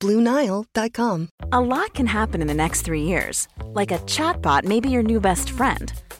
BlueNile.com. A lot can happen in the next three years. Like a chatbot may be your new best friend.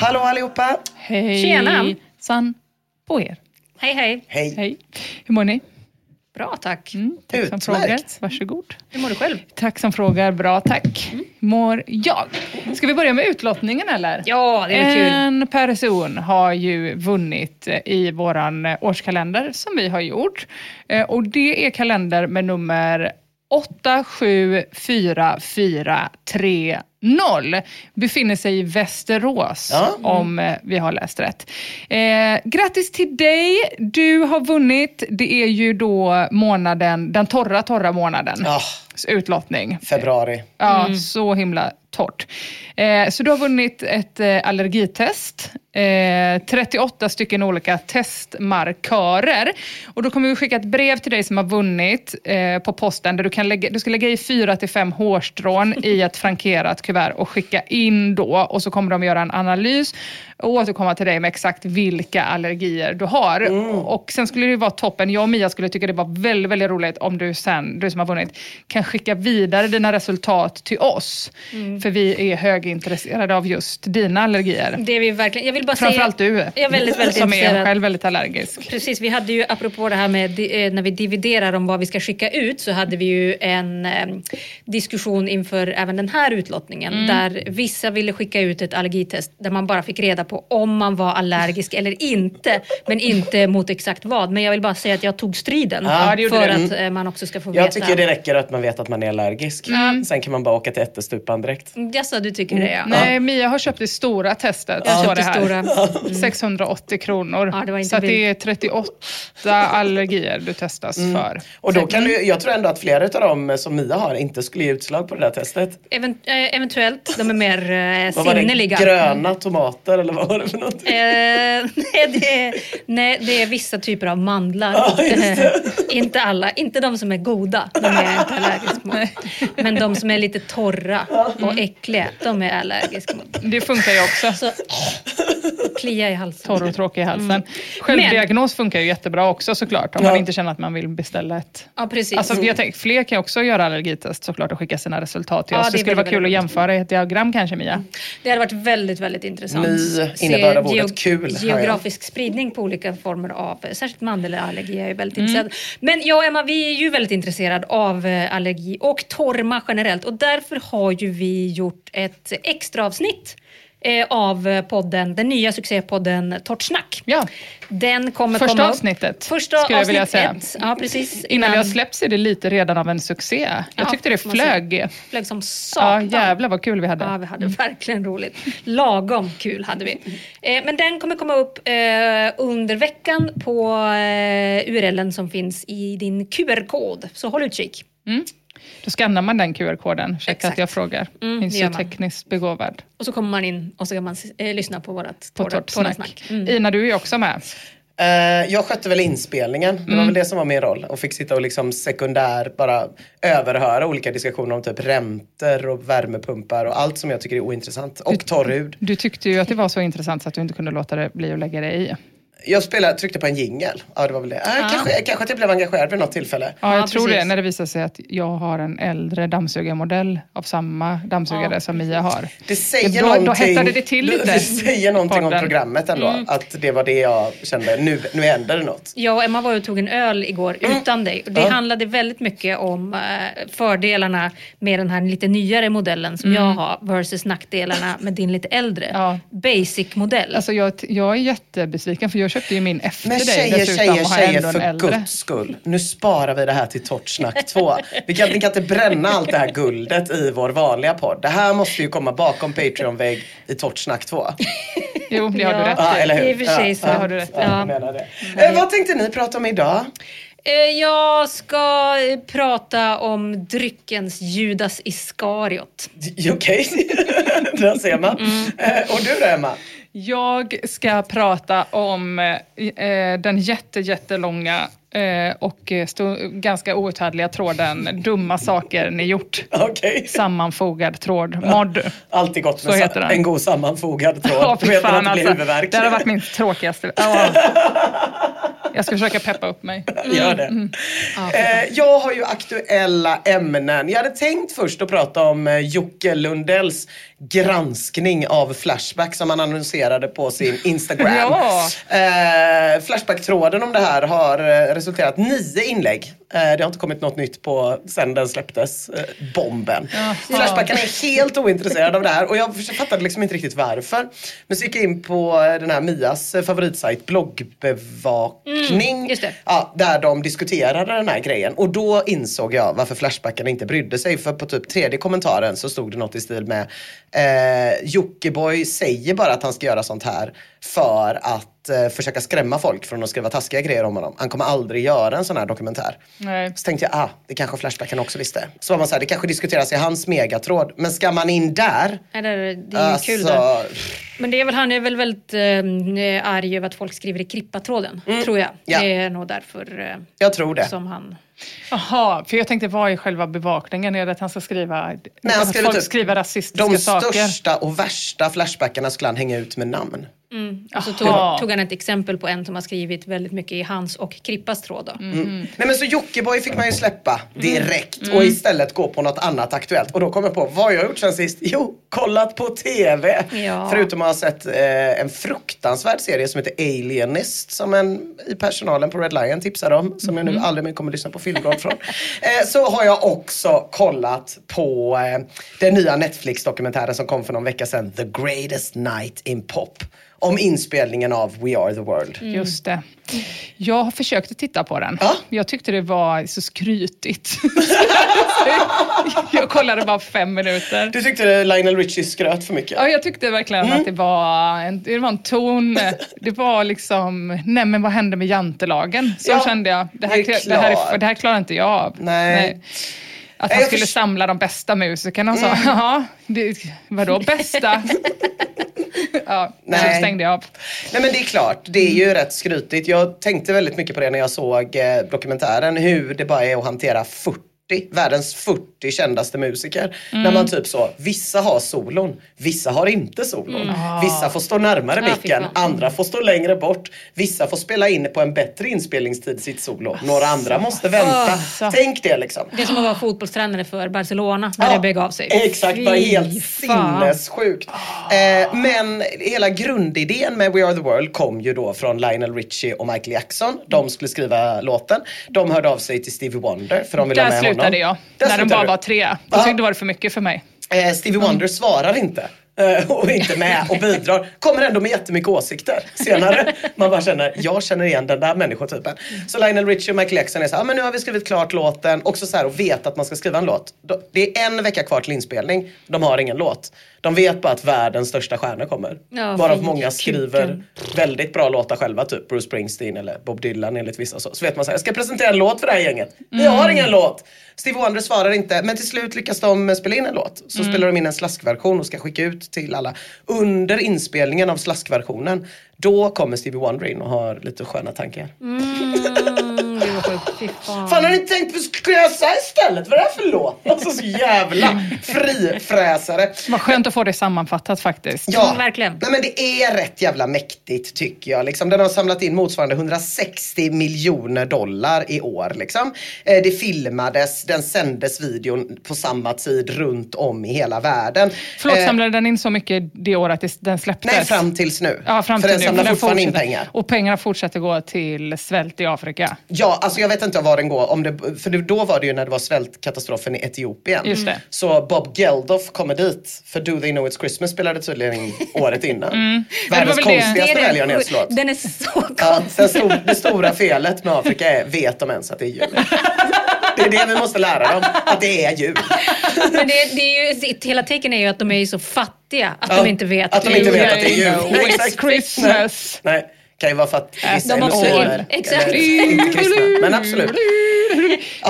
Hallå allihopa! Hej! Tjena. San på er. Hej, hej. Hej! Hej. Hur mår ni? Bra, tack. Mm, tack som Utmärkt. frågar. Varsågod. Hur mår du själv? Tack som frågar. Bra, tack. Mår jag? Ska vi börja med utlottningen eller? Ja, det är kul. En person har ju vunnit eh, i våran eh, årskalender som vi har gjort. Eh, Och det är kalender med nummer 874430. Befinner sig i Västerås Ja. om eh, vi har läst rätt. Eh, grattis till dig! Du har vunnit. Det är ju då månaden, den torra, torra månaden. Ah, Utlottning. februari. Ja, så himla torrt. Eh, så du har vunnit ett eh, allergitest, eh, 38 stycken olika testmarkörer. Och då kommer vi skicka ett brev till dig som har vunnit eh, på posten där du, kan lägga, du ska lägga i fyra till fem hårstrån i ett frankerat kuvert och skicka in då. Och så kommer de göra en analys och återkomma till dig med exakt vilka allergier du har. Och sen skulle det vara toppen, jag och Mia skulle tycka det var väldigt, väldigt roligt om du sen, du som har vunnit, kan skicka vidare dina resultat till oss. För vi är högintresserade av just dina allergier. Det är vi verkligen. Jag vill bara Framförallt säga... du, Jag är väldigt, väldigt som är själv väldigt allergisk. Precis, vi hade ju apropå det här med eh, när vi dividerar om vad vi ska skicka ut så hade vi ju en eh, diskussion inför även den här utlottningen Mm. där vissa ville skicka ut ett allergitest där man bara fick reda på om man var allergisk eller inte men inte mot exakt vad. Men jag vill bara säga att jag tog striden Ja, det för du. att eh, man också ska få veta. Jag tycker det räcker att man vet att man är allergisk. Sen kan man bara åka till ättestupan direkt. Jaså, du tycker det ja. Nej, Mia har köpt det stora testet. Jag det köpte här. stora. 680 kronor. Ja, det var inte så att det är billigt. 38 allergier du testas för. Och då kan du, jag tror ändå att flera av dem som Mia har inte skulle ge utslag på det där testet. Even, eh, eventuellt, de är mer eh, Vad var det? sinneliga. Gröna tomater eller vad var det för något? Eh, nej, det är, nej, det är vissa typer av mandlar. Ja, just det. Eh, inte alla, inte de som är goda, de är jag inte allergisk mot. Men de som är lite torra och äckliga, de är jag allergisk mot. Det funkar ju också. Så klia i halsen. Torr och tråkig i halsen. Självdiagnos funkar ju jättebra också såklart. Om Ja. man inte känner att man vill beställa ett. Ja, precis. Alltså, jag tänker, fler kan ju också göra allergitest såklart och skicka sina resultat till Ja, oss. det Det skulle vara kul att jämföra i ett diagram kanske Mia. Det hade varit väldigt, väldigt intressant. Ny innebörd av ordet kul. Geografisk spridning på olika former av, särskilt mandelallergi är jag väldigt intresserad. Men jag och Emma, vi är ju väldigt intresserade av eh, allergi och torrma generellt och därför har ju vi gjort ett extra avsnitt eh, av eh, podden, den nya succépodden Torrt snack. Ja, Den kommer Första komma upp- avsnittet, Första skulle jag vilja säga. ett. Ja, precis. innan det har släppts är det lite redan av en succé. Jag Ja, tyckte det flög. flög som Ja, satan. jävlar vad kul vi hade. Ja, vi hade verkligen roligt. Lagom kul hade vi. Eh, men den kommer komma upp eh, under veckan på URLen som finns i din QR-kod. Så håll utkik. Då skannar man den QR-koden. Ursäkta Exakt. att jag frågar. Mm, så man. tekniskt begåvad. Och så kommer man in och så kan man eh, lyssna på vårt torra- torrt snack. snack. Mm. Ina, du är ju också med. Eh, jag skötte väl inspelningen. Det Mm. var väl det som var min roll. Och fick sitta och liksom sekundär bara överhöra olika diskussioner om typ räntor och värmepumpar och allt som jag tycker är ointressant. Och torr hud. Du tyckte ju att det var så intressant så att du inte kunde låta det bli att lägga dig i. Jag spelade, tryckte på en jingel. Ja, det var väl det. Eh, kanske, kanske att jag blev engagerad vid något tillfälle. Ja, jag Ja, tror precis. det när det visar sig att jag har en äldre dammsugarmodell av samma dammsugare Ja, som Mia har. Det säger Då- då någonting, hettade det till lite. Det säger någonting om programmet ändå. Mm. Att det var det jag kände. Nu, nu händer det något. Jag och Emma var och tog en öl igår utan dig. Det Ja. handlade väldigt mycket om eh, fördelarna med den här lite nyare modellen som jag har versus nackdelarna med din lite äldre Ja. basic-modell. Alltså jag, jag är jättebesviken för jag köpte ju min efter Men dig tjejer, dessutom tjejer, tjejer, en för äldre. guds skull. Nu sparar vi det här till Torrt snack 2. Vi kan, vi kan inte bränna allt det här guldet i vår vanliga podd. Det här måste ju komma bakom Patreon-vägg i Torrt snack 2. Jo, det har du Ja. rätt Ja, i. eller hur? I och för sig så ja, har du rätt. Ja, Ja. det. Eh, vad tänkte ni prata om idag? Eh, Jag ska eh, prata om dryckens Judas Iskariot. Okej, där ser man. Mm. Eh, och du då Emma? Jag ska prata om eh, den jätte, jättelånga eh, och eh, ganska outhärdliga tråden Dumma saker ni gjort. Okej. Sammanfogad tråd. Mod. Alltid gott med Så heter den. en god sammanfogad tråd. Att fan alltså. Det har varit min tråkigaste... Ja. Jag ska försöka peppa upp mig. Gör det. Mm. Eh, jag har ju aktuella ämnen. Jag hade tänkt först att prata om eh, Jocke Lundells granskning av Flashback som han annonserade på sin Instagram. Ja. Eh, Flashback-tråden om det här har eh, resulterat nio inlägg. Eh, det har inte kommit något nytt på sen den släpptes, eh, bomben. Flashbacken är helt ointresserad av det här och jag fattade liksom inte riktigt varför. Men så gick jag in på den här Mias favoritsajt bloggbevakning. Mm, just det. Ja, där de diskuterade den här grejen. Och då insåg jag varför Flashbacken inte brydde sig. För på typ tredje kommentaren så stod det något i stil med eh, Jockiboi säger bara att han ska göra sånt här för att eh, försöka skrämma folk från att skriva taskiga grejer om honom. Han kommer aldrig göra en sån här dokumentär. Nej. Så tänkte jag, ah, det kanske Flashbacken också visste. Så var man så här, det kanske diskuteras i hans megatråd. Men ska man in där? Nej, det är, det är Alltså, kul där. Men det är väl, han är väl väldigt eh, arg över att folk skriver i Krippatråden, tror jag. Mm. Ja. Det är nog därför eh, jag tror det. som han... Jaha, för jag tänkte vad är själva bevakningen? Är det att han ska skriva, Nej, han att skriver folk typ skriver rasistiska De saker? största och värsta Flashbackarna skulle han hänga ut med namn. Och så Jaha. tog, tog han ett exempel på en som har skrivit väldigt mycket i hans och Krippas tråd. Då. Mm. Nej men så Jockiboi fick man ju släppa direkt och istället gå på något annat aktuellt. Och då kom jag på, vad har jag gjort sen sist? Jo, kollat på TV. Ja. Förutom att ha sett eh, en fruktansvärd serie som heter Alienist som en i personalen på Red Lion tipsade om. Som jag nu aldrig mer kommer lyssna på filmblad från. eh, så har jag också kollat på eh, den nya Netflix-dokumentären som kom för någon vecka sedan. The Greatest Night in Pop. Om inspelningen av We Are The World. Just det. Jag har försökt att titta på den. Ja. Jag tyckte det var så skrytigt. jag kollade bara fem minuter. Du tyckte Lionel Richie skröt för mycket? Ja, jag tyckte verkligen Mm. att det var, en, det var en ton. Det var liksom, nej men vad hände med jantelagen? Så Ja, kände jag. Det här, det det, här, det här klarar inte jag av. Nej. Att han skulle samla de bästa musikerna och så, jaha, det, vadå bästa? ja, Nej. så stängde jag av. Nej men det är klart, det är ju rätt skrytigt. Jag tänkte väldigt mycket på det när jag såg eh, dokumentären. Hur det bara är att hantera 40, världens 40 kändaste musiker. När man typ så, vissa har solon, vissa har inte solon. Vissa får stå närmare Ja, micken, fan. andra får stå längre bort. Vissa får spela in på en bättre inspelningstid sitt solo. Några andra måste vänta. Tänk det liksom. Det är som att vara fotbollstränare för Barcelona när det begav sig. Exakt, bara helt fan. sinnessjukt. Eh, men hela grundidén med We Are The World kom ju då från Lionel Richie och Michael Jackson. De skulle skriva låten. De hörde av sig till Stevie Wonder för de ville ha med slutade jag, Där när de bara du. var tre. Då tyckte det var för mycket för mig. Eh, Stevie Wonder svarar inte. eh, och inte med och bidrar. Kommer ändå med jättemycket åsikter senare. Man bara känner, jag känner igen den där människotypen. Så Lionel Richie och Michael Jackson är så här, ah, men nu har vi skrivit klart låten. Också så här och vet att man ska skriva en låt. Det är en vecka kvar till inspelning. De har ingen låt. De vet bara att världens största stjärnor kommer. Ja, Varav många skriver kuken. väldigt bra låtar själva, typ Bruce Springsteen eller Bob Dylan enligt vissa. Så, så vet man så här, jag ska presentera en låt för det här gänget. Vi har ingen låt. Steve Wonder svarar inte, men till slut lyckas de spela in en låt. Så spelar de in en slaskversion och ska skicka ut till alla. Under inspelningen av slaskversionen, då kommer Stevie Wonder in och har lite sköna tankar. Mm, fan. Fan har ni tänkt på skulle jag säga istället? Vad är det här för låt? Alltså så jävla frifräsare. Vad skönt att få det sammanfattat faktiskt. Ja, Mm, verkligen. Nej, men det är rätt jävla mäktigt tycker jag. Liksom, den har samlat in motsvarande 160 miljoner dollar i år. Liksom. Eh, det filmades, den sändes videon på samma tid runt om i hela världen. Förlåt, Eh, samlade den in så mycket det året den släpptes? Nej, fram tills nu. Ja, fram För till den nu. samlar För den fortfarande in pengar. Och pengarna fortsätter gå till svält i Afrika. Ja, alltså jag vet inte var den går. Om det, för då var det ju när det var svältkatastrofen i Etiopien. Just det. Så Bob Geldof kommer dit. För Do They Know It's Christmas spelade tydligen året innan. Men det Världens var väl det- konstigaste välgörenhetslåt. Den är så Ja, konstig. stor, det stora felet med Afrika är, vet de ens att det är jul? Det är det vi måste lära dem, att det är jul. Men det, det är ju, hela tecken är ju att de är ju så fattiga att Ja, de inte vet. att de inte vet att det är jul. it's. Christmas. Nej, kan ju vara för att vissa de är muslimer. exakt. Men absolut.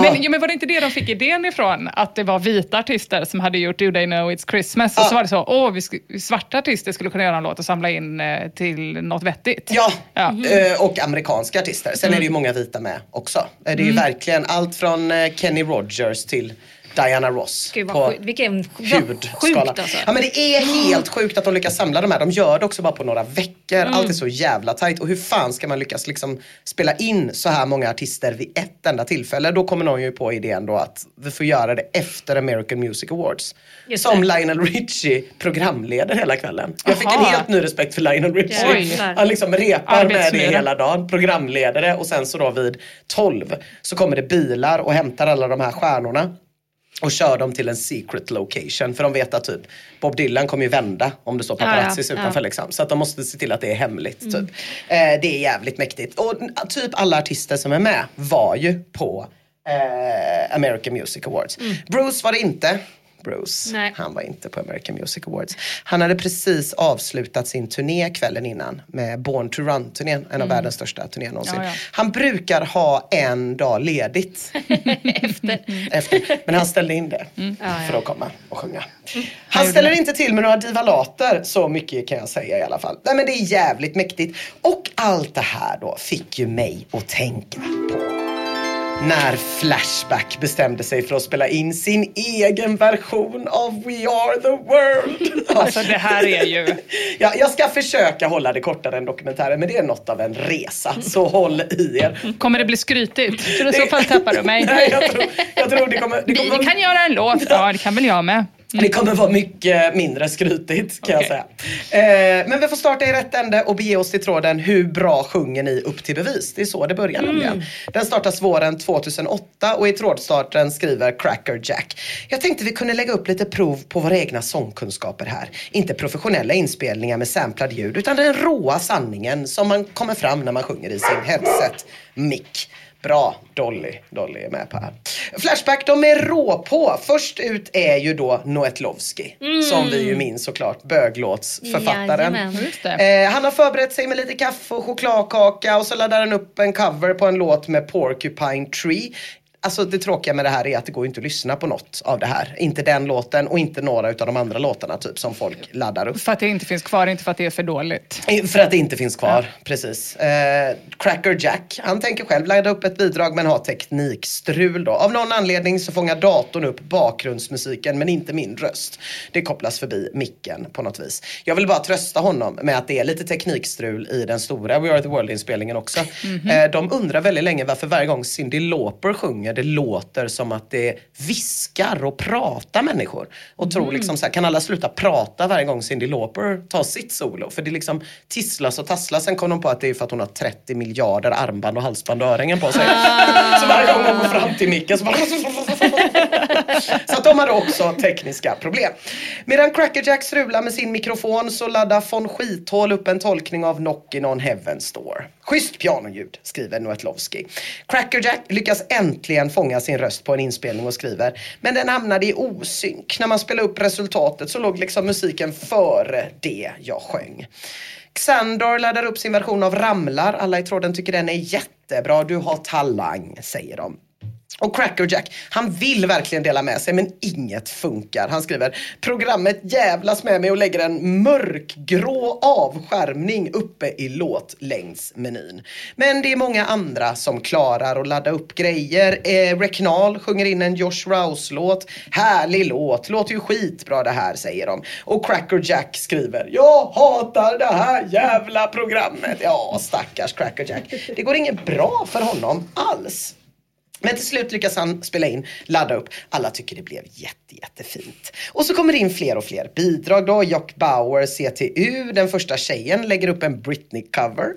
Men, ja, men var det inte det de fick idén ifrån? Att det var vita artister som hade gjort Do They Know It's Christmas. Och Ja. så var det så, åh, vi svarta artister skulle kunna göra en låt och samla in eh, till något vettigt. Ja, Ja. eh, och amerikanska artister. Sen är det ju många vita med också. Eh, Det är ju verkligen allt från Kenny Rogers till Diana Ross. Gud på. Vilken hudskala. alltså. Ja men det är helt sjukt att de lyckas samla de här. De gör det också bara på några veckor. Allt är så jävla tajt. Och hur fan ska man lyckas liksom spela in så här många artister vid ett enda tillfälle? Då kommer någon ju på idén då att vi får göra det efter American Music Awards. Just som det. Lionel Richie programleder hela kvällen. Jag fick en Aha. helt ny respekt för Lionel Richie. Oj. Han liksom repar med det hela dagen, programledare och sen så då vid 12 så kommer det bilar och hämtar alla de här stjärnorna och kör dem till en secret location. För de vet att typ Bob Dylan kommer ju vända om det står paparazzis Ja, ja, utanför. ja. Liksom. Så att de måste se till att det är hemligt. Mm. Typ. Eh, det är jävligt mäktigt. Och typ alla artister som är med var ju på eh, American Music Awards. Bruce var det inte. Bruce, Mm. Nej. han var inte på American Music Awards. Han hade precis avslutat sin turné kvällen innan med Born to Run-turnén, en av världens största turnéer någonsin. Ja, ja. Han brukar ha en dag ledigt efter. Men han ställde in det för att komma och sjunga. Han ställer inte till med några divalater, så mycket kan jag säga i alla fall. Nej men det är jävligt mäktigt. Och allt det här då fick ju mig att tänka på när Flashback bestämde sig för att spela in sin egen version av We Are The World. Alltså det här är ju... Ja, jag ska försöka hålla det kortare än dokumentären men det är något av en resa. Så håll i er. Kommer det bli skrytigt? För i så fall tappar du mig. Nej, jag, tror, jag tror det kommer, det kommer, vi kan göra en låt. Ja, det kan väl jag med. Det kommer vara mycket mindre skrytigt kan Okej. jag säga. Eh, men vi får starta i rätt ände och bege oss till tråden Hur bra sjunger ni upp till bevis? Det är så det börjar nämligen. Den startas våren 2008 och i trådstarten skriver Cracker Jack. Jag tänkte vi kunde lägga upp lite prov på våra egna sångkunskaper här. Inte professionella inspelningar med samplad ljud utan den råa sanningen som man kommer fram när man sjunger i sin headset mick. Bra, Dolly. Dolly är med på här. Flashback, de är rå på. Först ut är ju då Noetlovski. Som vi ju minns såklart, böglåtsförfattaren. Jajamän. Eh, han har förberett sig med lite kaffe och chokladkaka och så laddar han upp en cover på en låt med Porcupine Tree. Alltså det tråkiga med det här är att det går inte att lyssna på något av det här. Inte den låten och inte några av de andra låtarna typ som folk laddar upp. För att det inte finns kvar, inte för att det är för dåligt. För att det inte finns kvar, precis. Eh, Cracker Jack, han tänker själv ladda upp ett bidrag men har teknikstrul då. Av någon anledning så fångar datorn upp bakgrundsmusiken men inte min röst. Det kopplas förbi micken på något vis. Jag vill bara trösta honom med att det är lite teknikstrul i den stora We Are The World-inspelningen också. Eh, de undrar väldigt länge varför varje gång Cyndi Lauper sjunger det låter som att det viskar och pratar människor. Och tror liksom så här, kan alla sluta prata varje gång Cyndi Lauper tar sitt solo? För det liksom tisslas och tasslas. Sen kom de på att det är för att hon har 30 miljarder armband och halsband och örhängen på sig. så varje gång hon går fram till micken så bara så att de hade också tekniska problem. Medan Crackerjack strular med sin mikrofon så laddar von Skithål upp en tolkning av Knockin' on Heaven's Door. Schysst pianoljud, skriver Noetlovski. Crackerjack lyckas äntligen fånga sin röst på en inspelning och skriver, men den hamnade i osynk. När man spelade upp resultatet så låg liksom musiken före det jag sjöng. Xandor laddar upp sin version av Ramlar. Alla i tråden tycker den är jättebra. Du har talang, säger de. Och Crackerjack, han vill verkligen dela med sig men inget funkar. Han skriver programmet jävlas med mig och lägger en mörkgrå avskärmning uppe i låtlängdsmenyn. Men det är många andra som klarar att ladda upp grejer. Eh, Reknal sjunger in en Josh Rouse-låt. Härlig låt, låter ju skitbra det här säger de. Och Crackerjack skriver Jag hatar det här jävla programmet. Ja, stackars Crackerjack. Det går inget bra för honom alls. Men till slut lyckas han spela in, ladda upp. Alla tycker det blev jätte, jättefint. Och så kommer det in fler och fler bidrag då. Jock Bauer, CTU, den första tjejen, lägger upp en Britney-cover.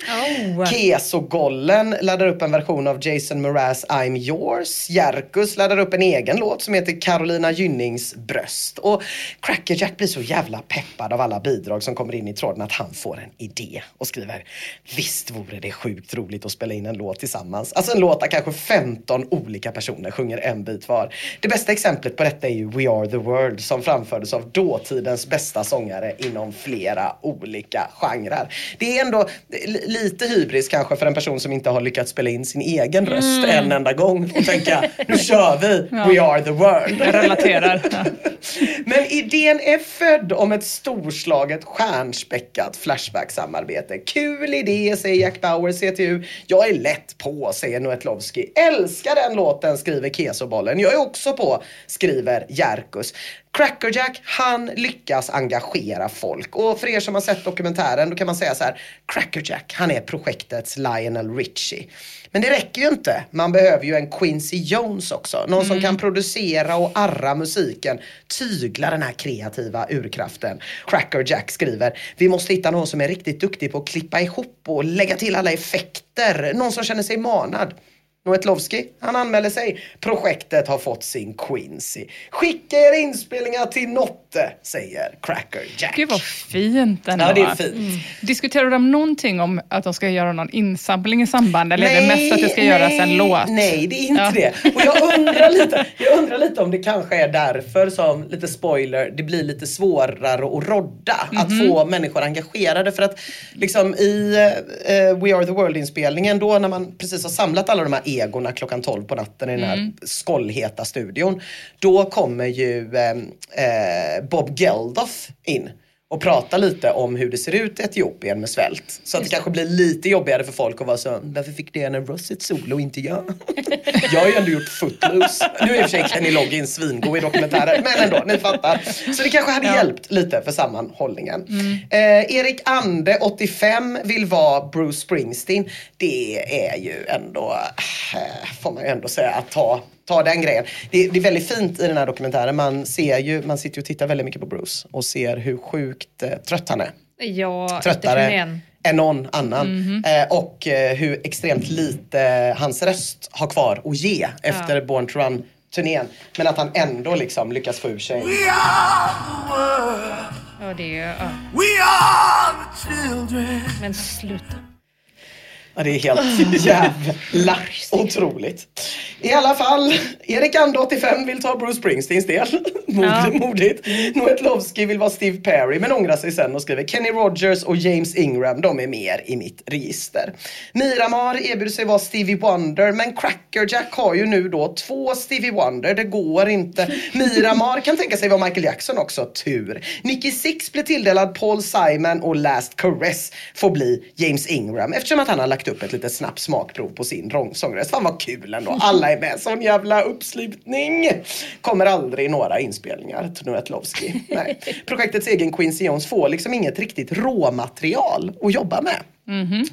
Oh. Keso Gollen laddar upp en version av Jason Mraz I'm yours. Jerkus laddar upp en egen låt som heter Carolina Gynnings bröst. Och Crackerjack blir så jävla peppad av alla bidrag som kommer in i tråden att han får en idé och skriver Visst vore det sjukt roligt att spela in en låt tillsammans. Alltså en låt där kanske 15 olika personer sjunger en bit var. Det bästa exemplet på detta är ju We Are The World som framfördes av dåtidens bästa sångare inom flera olika genrer. Det är ändå li- lite hybris kanske för en person som inte har lyckats spela in sin egen röst en enda gång och tänka nu kör vi We Are The World. Jag relaterar. Ja. Men idén är född om ett storslaget stjärnspäckat Flashback-samarbete. Kul idé, säger Jack Bauer, CTU. Jag är lätt på, säger Noetlovski. Älskar den låten, skriver Kesobollen. Jag är också på, skriver Jerkus. Crackerjack, han lyckas engagera folk. Och för er som har sett dokumentären, då kan man säga så här. Crackerjack, han är projektets Lionel Richie. Men det räcker ju inte. Man behöver ju en Quincy Jones också. Någon som kan producera och arra musiken, tygla den här kreativa urkraften. Crackerjack skriver, vi måste hitta någon som är riktigt duktig på att klippa ihop och lägga till alla effekter. Någon som känner sig manad. Noetlovski, han anmäler sig. Projektet har fått sin Quincy. Skicka er inspelningar till Notte, säger Cracker Jack. Gud vad fint ändå. Ja, det är fint. Diskuterar de någonting om att de ska göra någon insamling i samband eller är det mest att det ska göras en låt? Nej, det är inte Ja. det. Och jag undrar, lite, jag undrar lite om det kanske är därför som, lite spoiler, det blir lite svårare att rodda. Att Mhm. få människor engagerade. För att liksom i eh, We Are The World-inspelningen, då när man precis har samlat alla de här egorna klockan 12 på natten i den här Mm. skållheta studion. Då kommer ju eh, eh, Bob Geldof in och pratar lite om hur det ser ut i Etiopien med svält. Så att det kanske blir lite jobbigare för folk att vara så, varför fick Diana Ross ett solo och inte jag? jag har ju ändå gjort Footloose. Nu är i och för sig Kenny Loggins svingod i dokumentärer, men ändå, ni fattar. Så det kanske hade hjälpt lite för sammanhållningen. Eh, Erik Ande, 85, vill vara Bruce Springsteen. Det är ju ändå, eh, får man ju ändå säga, att ta ta den grejen. Det, det är väldigt fint i den här dokumentären. Man ser ju, man sitter ju och tittar väldigt mycket på Bruce och ser hur sjukt eh, trött han är. Ja, Tröttare än någon annan. Mhm. Eh, och eh, hur extremt lite hans röst har kvar att ge efter Born to Run turnén. Men att han ändå liksom lyckas få ur sig. Ja, det är ja. We are the children. Men sluta. Ja, det är helt jävla otroligt. I alla fall, Erik Ande 85 vill ta Bruce Springsteens del. Mod, Modigt. Noetlovski vill vara Steve Perry men ångrar sig sen och skriver Kenny Rogers och James Ingram, de är mer i mitt register. Miramar erbjuder sig vara Stevie Wonder men Crackerjack har ju nu då två Stevie Wonder, det går inte. Miramar kan tänka sig vara Michael Jackson också, tur. Nicky Six blir tilldelad Paul Simon och Last Caress får bli James Ingram eftersom att han har lagt upp ett litet snabbt smakprov på sin sångröst. Fan vad kul ändå. Alla är med. Sån jävla uppslutning. Kommer aldrig några inspelningar till Noetlovski. Projektets egen Quincy Jones får liksom inget riktigt råmaterial att jobba med.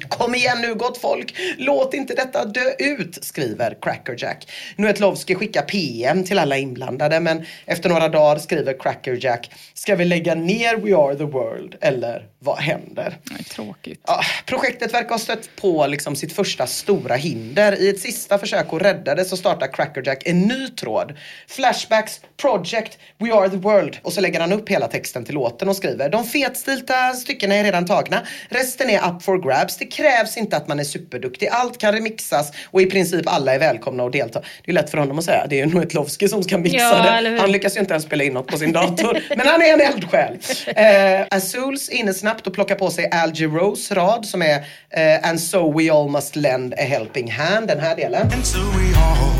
Kom igen nu gott folk, låt inte detta dö ut, skriver Crackerjack. Nuetlovski skickar PM till alla inblandade men efter några dagar skriver Crackerjack, ska vi lägga ner We Are The World eller vad händer? Nej, tråkigt. Ja, projektet verkar ha stött på liksom sitt första stora hinder. I ett sista försök att rädda det så startar Crackerjack en ny tråd. Flashbacks, Project, We Are The World. Och så lägger han upp hela texten till låten och skriver De fetstilta styckena är redan tagna. Resten är up for grabs. Det krävs inte att man är superduktig. Allt kan remixas och i princip alla är välkomna att delta. Det är lätt för honom att säga. Det är ju Noetlovski som ska mixa Ja, det. Han lyckas ju inte ens spela in något på sin dator. Men han är en eldsjäl. Eh, Azuls inne snabbt och plockar på sig Algie Rose rad som är eh, And so we all must lend a helping hand. Den här delen. And so we all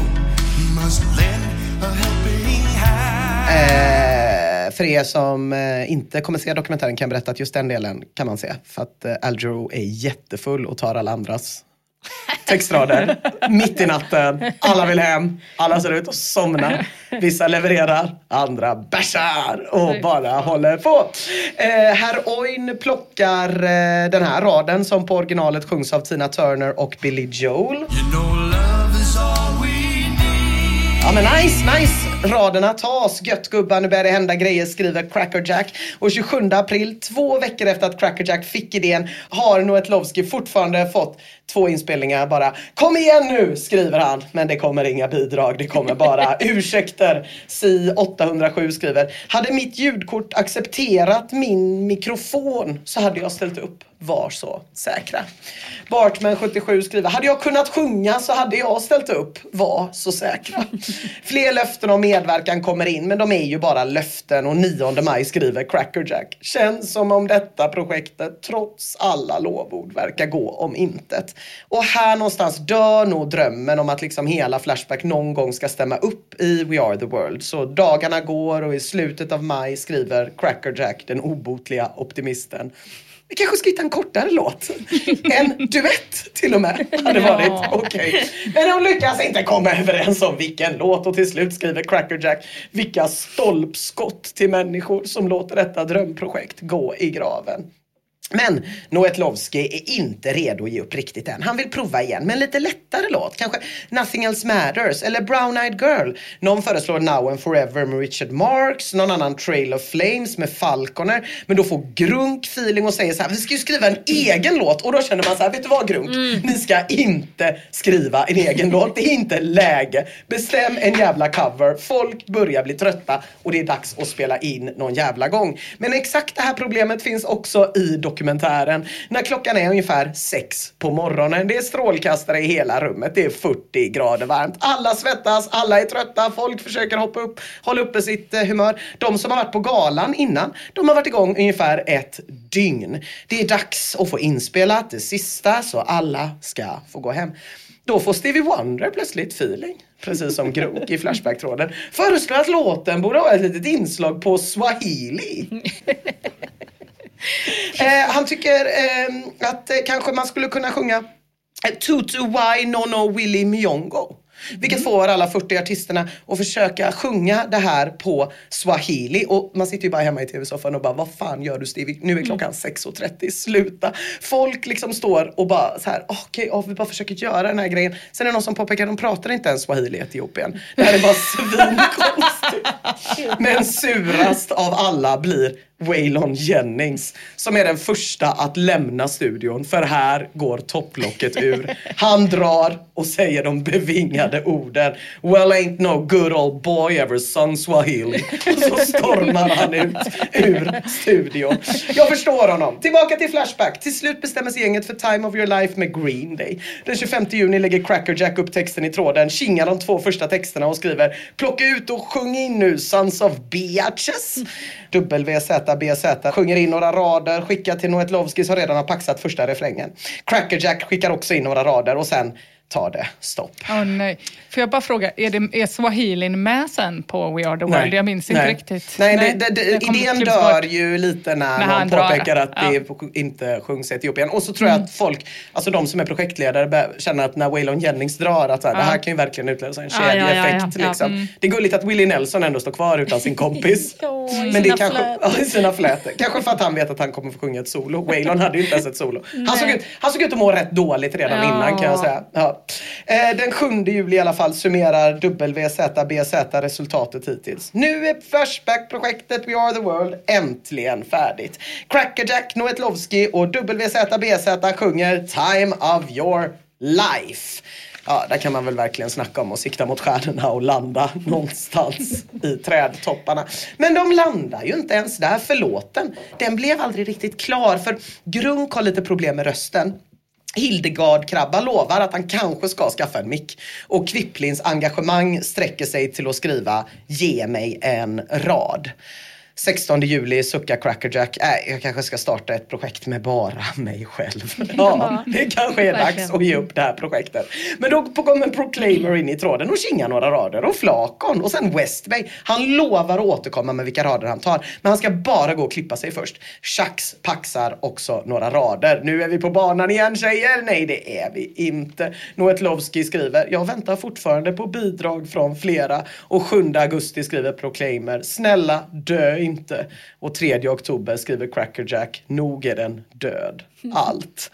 must lend a helping hand. Eh, för er som eh, inte kommer se dokumentären kan jag berätta att just den delen kan man se. För att eh, Algero är jättefull och tar alla andras textrader. Mitt i natten, alla vill hem, alla ser ut att somna. Vissa levererar, andra bärsar och bara håller på. Eh, Herr Oin plockar eh, den här raden som på originalet sjungs av Tina Turner och Billy Joel. You know Ja men nice, nice! Raderna tas. Gött gubbar, nu börjar det hända grejer, skriver Crackerjack. Och 27 april, två veckor efter att Crackerjack fick idén, har Noetlovski fortfarande fått två inspelningar bara. Kom igen nu, skriver han. Men det kommer inga bidrag, det kommer bara ursäkter. Si 807 skriver. Hade mitt ljudkort accepterat min mikrofon så hade jag ställt upp. Var så säkra. Bartman 77 skriver. Hade jag kunnat sjunga så hade jag ställt upp. Var så säkra. Fler löften om medverkan kommer in men de är ju bara löften och 9 maj skriver Crackerjack. Känns som om detta projektet trots alla lovord verkar gå om intet. Och här någonstans dör nog drömmen om att liksom hela Flashback någon gång ska stämma upp i We Are The World. Så dagarna går och i slutet av maj skriver Crackerjack, den obotliga optimisten. Vi kanske ska hitta en kortare låt. En duett till och med hade varit okej. Men de lyckas inte komma överens om vilken låt och till slut skriver Crackerjack vilka stolpskott till människor som låter detta drömprojekt gå i graven. Men Noetlovski är inte redo att ge upp riktigt än. Han vill prova igen med en lite lättare låt. Kanske Nothing Else Matters eller Brown Eyed Girl. Någon föreslår Now and Forever med Richard Marx. Någon annan Trail of Flames med Falconer. Men då får Grunk feeling och säger så här, vi ska ju skriva en egen låt. Och då känner man så här, vet du vad Grunk? Ni ska inte skriva en egen låt. Det är inte läge. Bestäm en jävla cover. Folk börjar bli trötta och det är dags att spela in någon jävla gång. Men exakt det här problemet finns också i dokumentären. När klockan är ungefär sex på morgonen. Det är strålkastare i hela rummet. Det är 40 grader varmt. Alla svettas, alla är trötta. Folk försöker hoppa upp, hålla uppe sitt eh, humör. De som har varit på galan innan, de har varit igång ungefär ett dygn. Det är dags att få inspelat det sista så alla ska få gå hem. Då får Stevie Wonder plötsligt feeling. Precis som Grunk i Flashback-tråden. Föreslår att låten borde ha ett litet inslag på swahili. Eh, han tycker eh, att kanske man skulle kunna sjunga eh, Tutu Y Nono Willy Miongo. Vilket får alla 40 artisterna att försöka sjunga det här på swahili. Och man sitter ju bara hemma i tv-soffan och bara, vad fan gör du Stevie? Nu är klockan 6.30, sluta. Folk liksom står och bara så här, okej, ja, vi bara försöker göra den här grejen. Sen är det någon som påpekar, de pratar inte ens swahili i Etiopien. Det här är bara svinkonstigt. Men surast av alla blir Waylon Jennings som är den första att lämna studion för här går topplocket ur. Han drar och säger de bevingade orden Well ain't no good old boy ever sung swahili. Och så stormar han ut ur studion. Jag förstår honom. Tillbaka till Flashback. Till slut bestämmer sig gänget för Time of your life med Green Day. Den 25 juni lägger Crackerjack upp texten i tråden, kingar de två första texterna och skriver Plocka ut och sjung ni nu Sons of Beaches. WZBZ sjunger in några rader, skickar till Noetlovski som redan har paxat första refrängen. Crackerjack skickar också in några rader och sen tar det stopp. Åh nej. Får jag bara fråga, är, det, är swahilin med sen på We Are The World? Jag minns inte nej. riktigt. Nej, det, det, det, kommer idén dör bort. ju lite när, När någon drar. påpekar att Ja. Mm. det inte sjungs i Etiopien. Och så tror jag att folk, alltså de som är projektledare känner att när Waylon Jennings drar att så här, det här kan ju verkligen utlösa en Ja, ja, ja, kedjeeffekt. ja, ja. Liksom. Mm. Det är gulligt att Willie Nelson ändå står kvar utan sin kompis. Ja, i Men det kanske, ja, i sina flätor. Kanske för att han vet att han kommer få sjunga ett solo. Waylon hade ju inte ens ett solo. Han såg, ut, han såg ut att må rätt dåligt redan Ja. innan kan jag säga. Ja. Eh, den 7 juli i alla fall summerar WZBZ resultatet hittills. Nu är Flashback-projektet We Are The World äntligen färdigt. Crackerjack Noetlovski och WZBZ sjunger Time of Your Life. Ja, där kan man väl verkligen snacka om att sikta mot stjärnorna och landa någonstans i trädtopparna. Men de landar ju inte ens där för låten. Den blev aldrig riktigt klar för Grunk har lite problem med rösten. Hildegard Krabba lovar att han kanske ska skaffa en mick. Och Kvipplins engagemang sträcker sig till att skriva Ge mig en rad. 16 juli suckar Crackerjack. Äh, jag kanske ska starta ett projekt med bara mig själv. Ja, det kanske är dags att ge upp det här projektet. Men då kommer Proclaimer in i tråden och kingar några rader. Och Flakon och sen Westbay. Han lovar att återkomma med vilka rader han tar. Men han ska bara gå och klippa sig först. Shax paxar också några rader. Nu är vi på banan igen tjejer. Nej, det är vi inte. Noetlovski skriver. Jag väntar fortfarande på bidrag från flera. Och 7 augusti skriver Proclaimer. Snälla, dö inte. Och 3 oktober skriver Crackerjack. Nog är den död. Allt.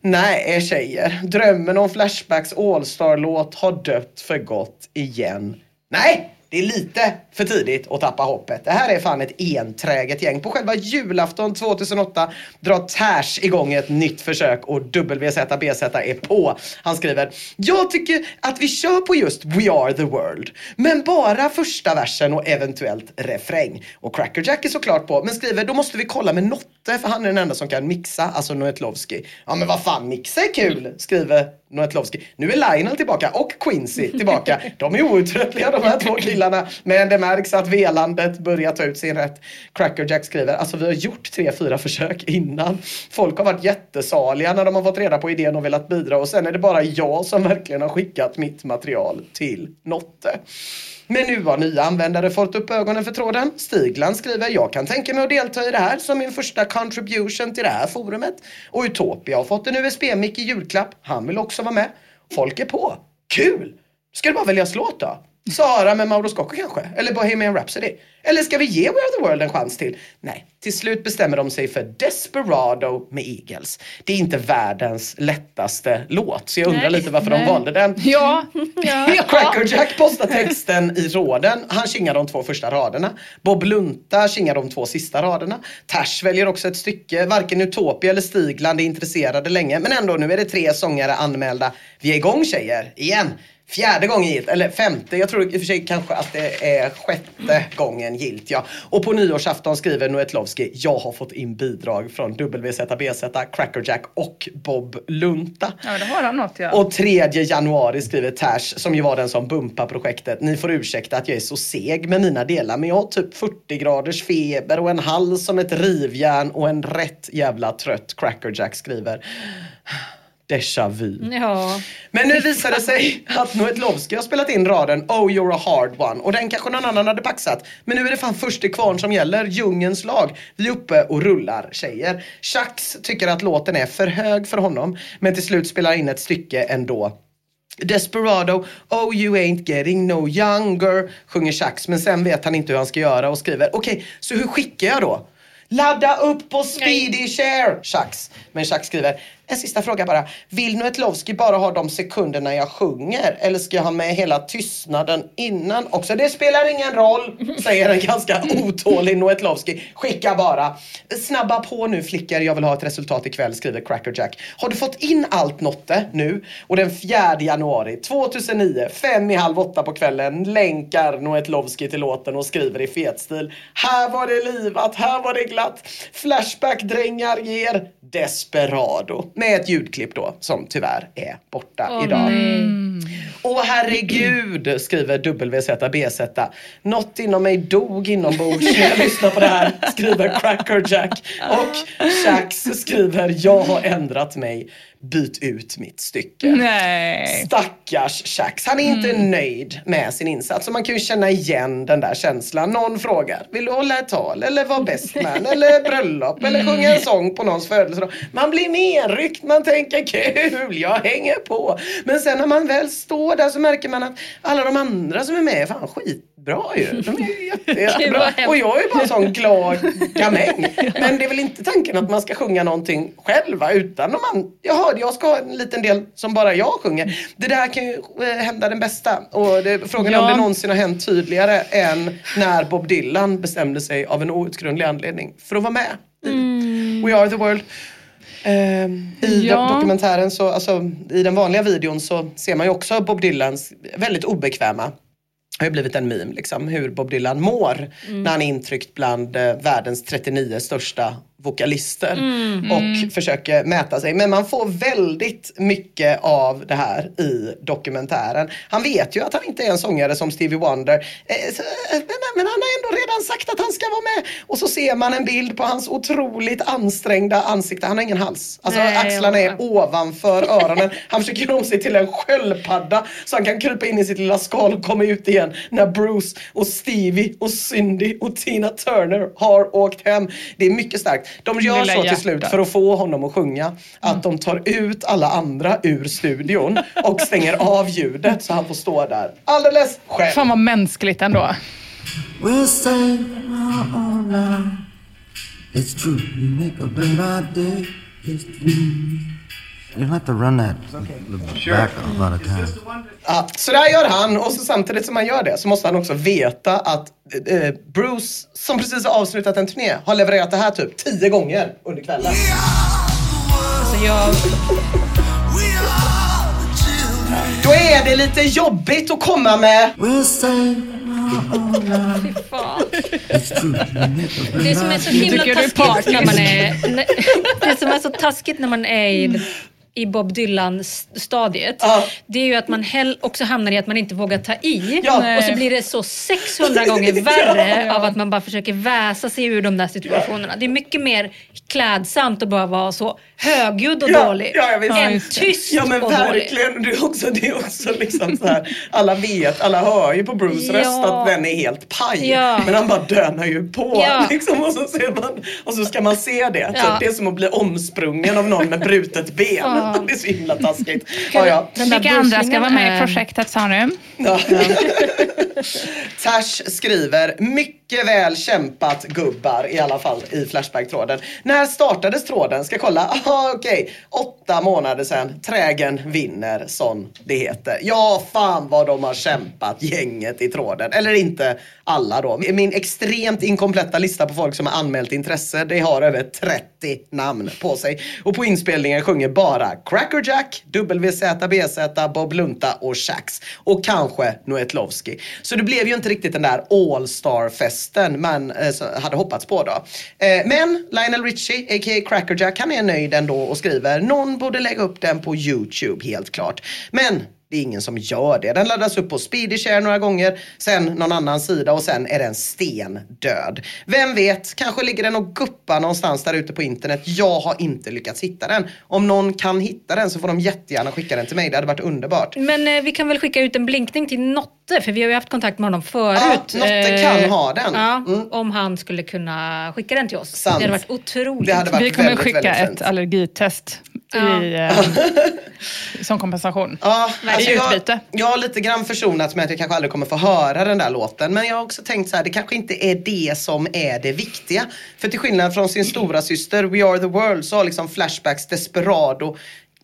Nej tjejer. Drömmen om Flashbacks All-star-låt har dött för gott igen. Nej! Det är lite för tidigt att tappa hoppet. Det här är fan ett enträget gäng. På själva julafton 2008 drar Tash igång ett nytt försök och WZBZ är på. Han skriver Jag tycker att vi kör på just We Are The World. Men bara första versen och eventuellt refräng. Och Crackerjack är såklart på men skriver då måste vi kolla med Notte för han är den enda som kan mixa, alltså Noetlovski. Ja men vad fan, mixa är kul, skriver Noetlovski. Nu är Lionel tillbaka och Quincy tillbaka. De är outtröttliga de här två killarna. Men det märks att velandet börjar ta ut sin rätt. Crackerjack skriver, alltså vi har gjort tre, fyra försök innan. Folk har varit jättesaliga när de har fått reda på idén och velat bidra och sen är det bara jag som verkligen har skickat mitt material till Notte. Men nu har nya användare fått upp ögonen för tråden. Stigland skriver, jag kan tänka mig att delta i det här som min första contribution till det här forumet. Och Utopia har fått en USB-mick i julklapp. Han vill också vara med. Folk är på. Kul! Ska du bara välja låt då? Sara med Mauro Scocco kanske? Eller Bohemian Rhapsody? Eller ska vi ge We Are The World en chans till? Nej, till slut bestämmer de sig för Desperado med Eagles. Det är inte världens lättaste låt, så jag undrar Nej, lite varför de nej. valde den. Ja, ja. Crackerjack postar texten i tråden. Han kingar de två första raderna. Bob Lunta kingar de två sista raderna. Tash väljer också ett stycke. Varken Utopia eller Stigland är intresserade länge. Men ändå, nu är det tre sångare anmälda. Vi är igång tjejer, igen. Fjärde gången gilt, eller femte. Jag tror i och för sig kanske att det är sjätte gången gilt. Ja. Och på nyårsafton skriver Noetlovski, jag har fått in bidrag från WZBZ, Crackerjack och Bob Lunta. ja, det har han något ja. Och 3 januari skriver Tash, som ju var den som bumpar projektet. Ni får ursäkta att jag är så seg med mina delar, men jag har typ 40 graders feber och en hals som ett rivjärn och en rätt jävla trött Crackerjack skriver. Déjà vu. Ja. Men nu visar det sig att Noetlovski har spelat in raden Oh you're a hard one och den kanske någon annan hade paxat. Men nu är det fan först till kvarn som gäller, djungens lag. Vi är uppe och rullar tjejer. Shax tycker att låten är för hög för honom men till slut spelar in ett stycke ändå. Desperado, oh you ain't getting no younger, sjunger Shax men sen vet han inte hur han ska göra och skriver okej, så hur skickar jag då? Ladda upp på speedy share, Shax. Men Shax skriver, en sista fråga bara. Vill Nuetlovski bara ha de sekunderna jag sjunger eller ska jag ha med hela tystnaden innan också? Det spelar ingen roll, säger en ganska otålig Nuetlovski. Skicka bara. Snabba på nu flickor, jag vill ha ett resultat ikväll, skriver Crackerjack. Har du fått in allt Notte nu? Och den 4 januari 2009, fem i halv åtta på kvällen, länkar Noetlovski till låten och skriver i fetstil. Här var det livat, här var det glatt. Flashback-drängar ger Desperado. Med ett ljudklipp då, som tyvärr är borta Åh, idag. nej. Åh herregud, skriver WZBZ. Något inom mig dog inombords när jag lyssnar på det här, skriver Crackerjack. Och Shax skriver, jag har ändrat mig. Byt ut mitt stycke. Nej. Stackars Shax. Han är inte Mm. nöjd med sin insats. Och man kan ju känna igen den där känslan. Någon frågar, vill du hålla ett tal? Eller vara bestman? eller bröllop? Eller Mm. sjunga en sång på någons födelsedag? Man blir nerryckt, man tänker kul, jag hänger på. Men sen när man väl står där så märker man att alla de andra som är med är fan skitbra ju. De är jätte, jättebra. Och jag är bara en sån glad gamäng. Men det är väl inte tanken att man ska sjunga någonting själv va? utan om man, jaha, jag ska ha en liten del som bara jag sjunger. Det där kan ju eh, hända den bästa. Och det, frågan är om Ja. det någonsin har hänt tydligare än när Bob Dylan bestämde sig av en outgrundlig anledning för att vara med i We Are The World. Ehm, I Ja. do- dokumentären, så, alltså, i den vanliga videon så ser man ju också Bob Dylans väldigt obekväma har ju blivit en meme, liksom, hur Bob Dylan mår när han är intryckt bland eh, världens 39 största vokalister och försöker mäta sig. Men man får väldigt mycket av det här i dokumentären. Han vet ju att han inte är en sångare som Stevie Wonder. Eh, eh, men, han har ändå redan sagt att han ska vara med. Och så ser man en bild på hans otroligt ansträngda ansikte. Han har ingen hals. Alltså Nej, axlarna är ovanför öronen. Han försöker göra om sig till en sköldpadda så han kan krypa in i sitt lilla skal och komma ut igen när Bruce och Stevie och Cindy och Tina Turner har åkt hem. Det är mycket starkt. De gör så till slut för att få honom att sjunga att de tar ut alla andra ur studion och stänger av ljudet så han får stå där alldeles själv. Fan vad mänskligt ändå. We'll say all night. It's true, you make a better day. It's true. You don't have to run that back a lot of times. Ja, så där gör han och så samtidigt som han gör det så måste han också veta att eh, Bruce, som precis har avslutat en turné, har levererat det här typ tio gånger under kvällen. Alltså jag. Då är det lite jobbigt att komma med night. fan. Det som är så himla taskigt när man är... Det som är så taskigt när man är i, i Bob Dylan-stadiet, Ja. det är ju att man hell också hamnar i att man inte vågar ta i. Ja. Och så blir det så 600 gånger värre av att man bara försöker väsa sig ur de där situationerna. Det är mycket mer klädsamt att bara vara så högljudd och Ja, dålig ja, jag vet. Ja, än just det. tyst Ja men och dålig. verkligen. Det är också, det är också liksom så här, alla vet, alla hör ju på Bruce Ja. röst att den är helt paj. Ja. Men han bara dönar ju på. Ja. Liksom, och, så ser man, och så ska man se det. Typ, Ja. Det är som att bli omsprungen av någon med brutet ben. Ja. Det är så himla taskigt. Ja, ja. Där Vilka andra ska vara med i projektet sa du? Ja. Tash skriver, mycket väl kämpat gubbar i alla fall i Flashback-tråden. När startades tråden? Ska kolla. Aha, okej. Åtta månader sedan. Trägen vinner, som det heter. Ja, fan vad de har kämpat, gänget i tråden. Eller inte alla då. Min extremt inkompletta lista på folk som har anmält intresse, det har över 30 namn på sig. Och på inspelningen sjunger bara Crackerjack, WZBZ, Bob Lunta och Shax. Och kanske Noetlovski. Så det blev ju inte riktigt den där All-Star-festen man eh, hade hoppats på då. Eh, men Lionel Richie, a.k.a. Crackerjack, han är nöjd ändå och skriver någon borde lägga upp den på YouTube helt klart. Men det är ingen som gör det. Den laddas upp på Speedyshare några gånger, sen någon annan sida och sen är den stendöd. Vem vet, kanske ligger den och guppar någonstans där ute på internet. Jag har inte lyckats hitta den. Om någon kan hitta den så får de jättegärna skicka den till mig. Det hade varit underbart. Men eh, vi kan väl skicka ut en blinkning till Notte, för vi har ju haft kontakt med honom förut. Ja, Notte kan ha den. Ja, Mm. Om han skulle kunna skicka den till oss. Sant. Det hade varit otroligt. Det hade varit Vi kommer väldigt, skicka väldigt ett allergitest Ja. i, eh, som kompensation. Ja, alltså I jag, utbyte. jag har lite grann försonats med att jag kanske aldrig kommer få höra den där låten. Men jag har också tänkt så här, det kanske inte är det som är det viktiga. För till skillnad från sin stora syster We Are The World så har liksom Flashbacks Desperado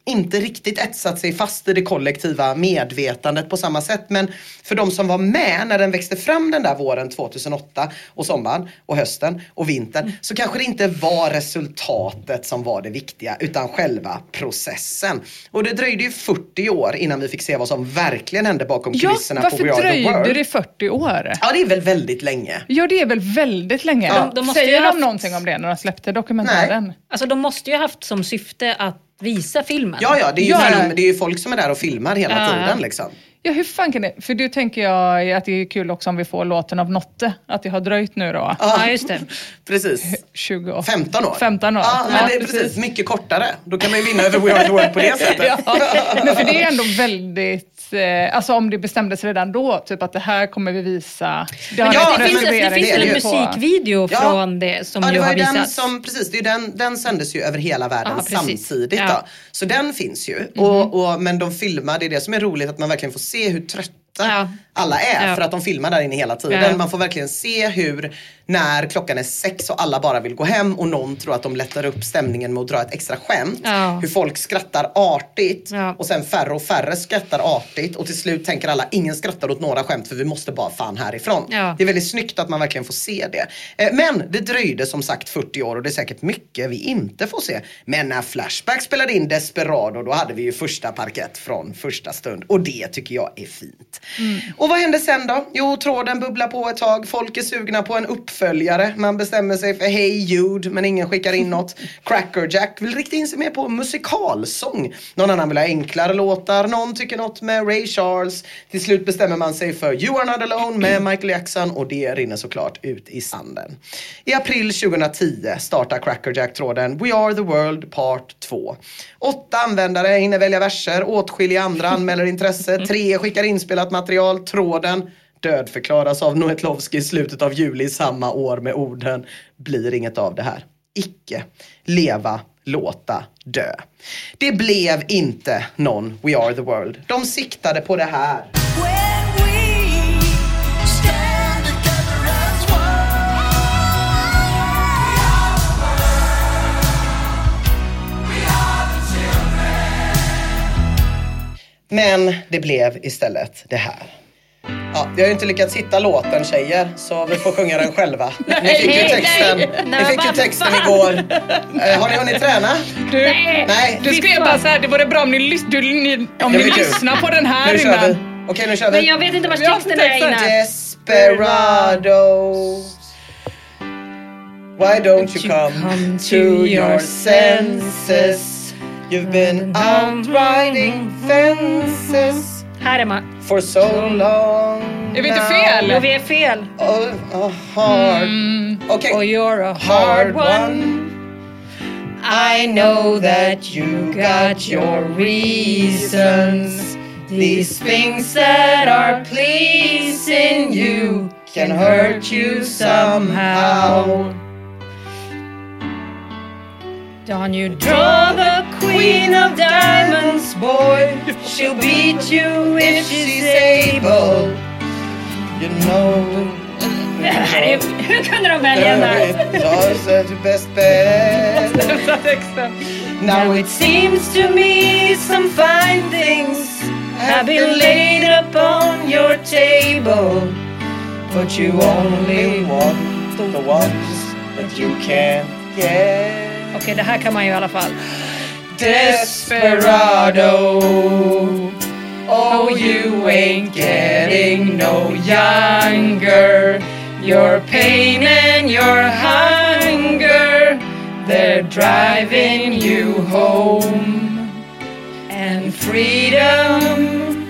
inte riktigt etsat sig fast i det kollektiva medvetandet på samma sätt. Men för de som var med när den växte fram den där våren 2008 och sommaren och hösten och vintern så kanske det inte var resultatet som var det viktiga utan själva processen. Och det dröjde ju 40 år innan vi fick se vad som verkligen hände bakom Ja, kulisserna på varför We Are The dröjde World. det 40 år? Ja, det är väl väldigt länge. Ja, det är väl väldigt länge. Ja, de måste ju Säger ha de haft- någonting om det när de släppte dokumentären? Alltså de måste ju ha haft som syfte att visa filmen. Ja, ja, det är ju, Ja. film, det är ju folk som är där och filmar hela Ja. tiden liksom. Ja, hur fan kan det... För då tänker jag att det är kul också om vi får låten av Notte. Att det har dröjt nu då. Ja, just det. Precis. 20 15 år. 15 år. Ja, men det är precis. Mycket kortare. Då kan man ju vinna över We Are The World på det sättet. Ja, men för det är ändå väldigt, eh, alltså om det bestämdes redan då, typ att det här kommer vi visa. Det, har ja, det, finns, det finns väl en musikvideo Ja. från det som Ja, det ju har ju den visats. som, precis, det är ju den, den sändes ju över hela världen precis. samtidigt. Ja. Då. Så den finns ju. Mhm. Och, och, men de filmar, det är det som är roligt att man verkligen får se hur trötta Ja. Alla är Ja. för att de filmar där inne hela tiden. Ja. Man får verkligen se hur när klockan är sex och alla bara vill gå hem och någon tror att de lättar upp stämningen med att dra ett extra skämt. Ja. Hur folk skrattar artigt och sen färre och färre skrattar artigt och till slut tänker alla ingen skrattar åt några skämt för vi måste bara fan härifrån. Det är väldigt snyggt att man verkligen får se det. Eh, Men det dröjde som sagt 40 år och det är säkert mycket vi inte får se. Men när Flashback spelade in Desperado då hade vi ju första parkett från första stund och det tycker jag är fint. Och vad hände sen då? Jo, tråden bubblar på ett tag. Folk är sugna på en uppföljare. Man bestämmer sig för Hey Jude men ingen skickar in något. Crackerjack vill rikta in sig mer på musikalsång. Någon annan vill ha enklare låtar. Någon tycker något med Ray Charles. Till slut bestämmer man sig för You Are Not Alone med Michael Jackson och det rinner såklart ut i sanden. I april 2010 startar Crackerjack-tråden We Are The World Part 2. Åtta användare hinner välja verser, åtskilliga andra anmäler intresse, tre skickar inspelat material, tråden dödförklaras av Noetlovski i slutet av juli samma år med orden Blir inget av det här. Icke. Leva, låta, dö. Det blev inte någon We Are The World. De siktade på det här. Men det blev istället det här. Ja, vi har ju inte lyckats hitta låten tjejer, så vi får sjunga den själva. Ni fick ju nej, texten, nej. ni Nej, fick ju texten igår. Eh, har ni hunnit träna? Du, Nej. du skrev bara så här, det vore bra om ni, du, ni, om ni lyssnar på den här Nu innan. Okej, nu kör Men vi. jag vet inte vart Ja, texten är innan. Desperado. Why don't you come to your senses? You've been out riding fences Här är man. for so long. Är vi inte fel? Och vi är fel. Oh, a hard. Mm. Okej. Och you're a hard hard one. one. I know that you got your reasons. These things that are pleasing you can hurt you somehow. Don't you draw the queen of diamonds, boy. She'll beat you if she's able. You know. Det här är, hur kunde de välja den här? Yours are the best bet. Now it seems to me some fine things have been laid upon your table, but you only want the ones that you can't get. Okej, det här kan man ju i alla fall. Desperado. Oh, you ain't getting no younger. Your pain and your hunger, they're driving you home. And freedom,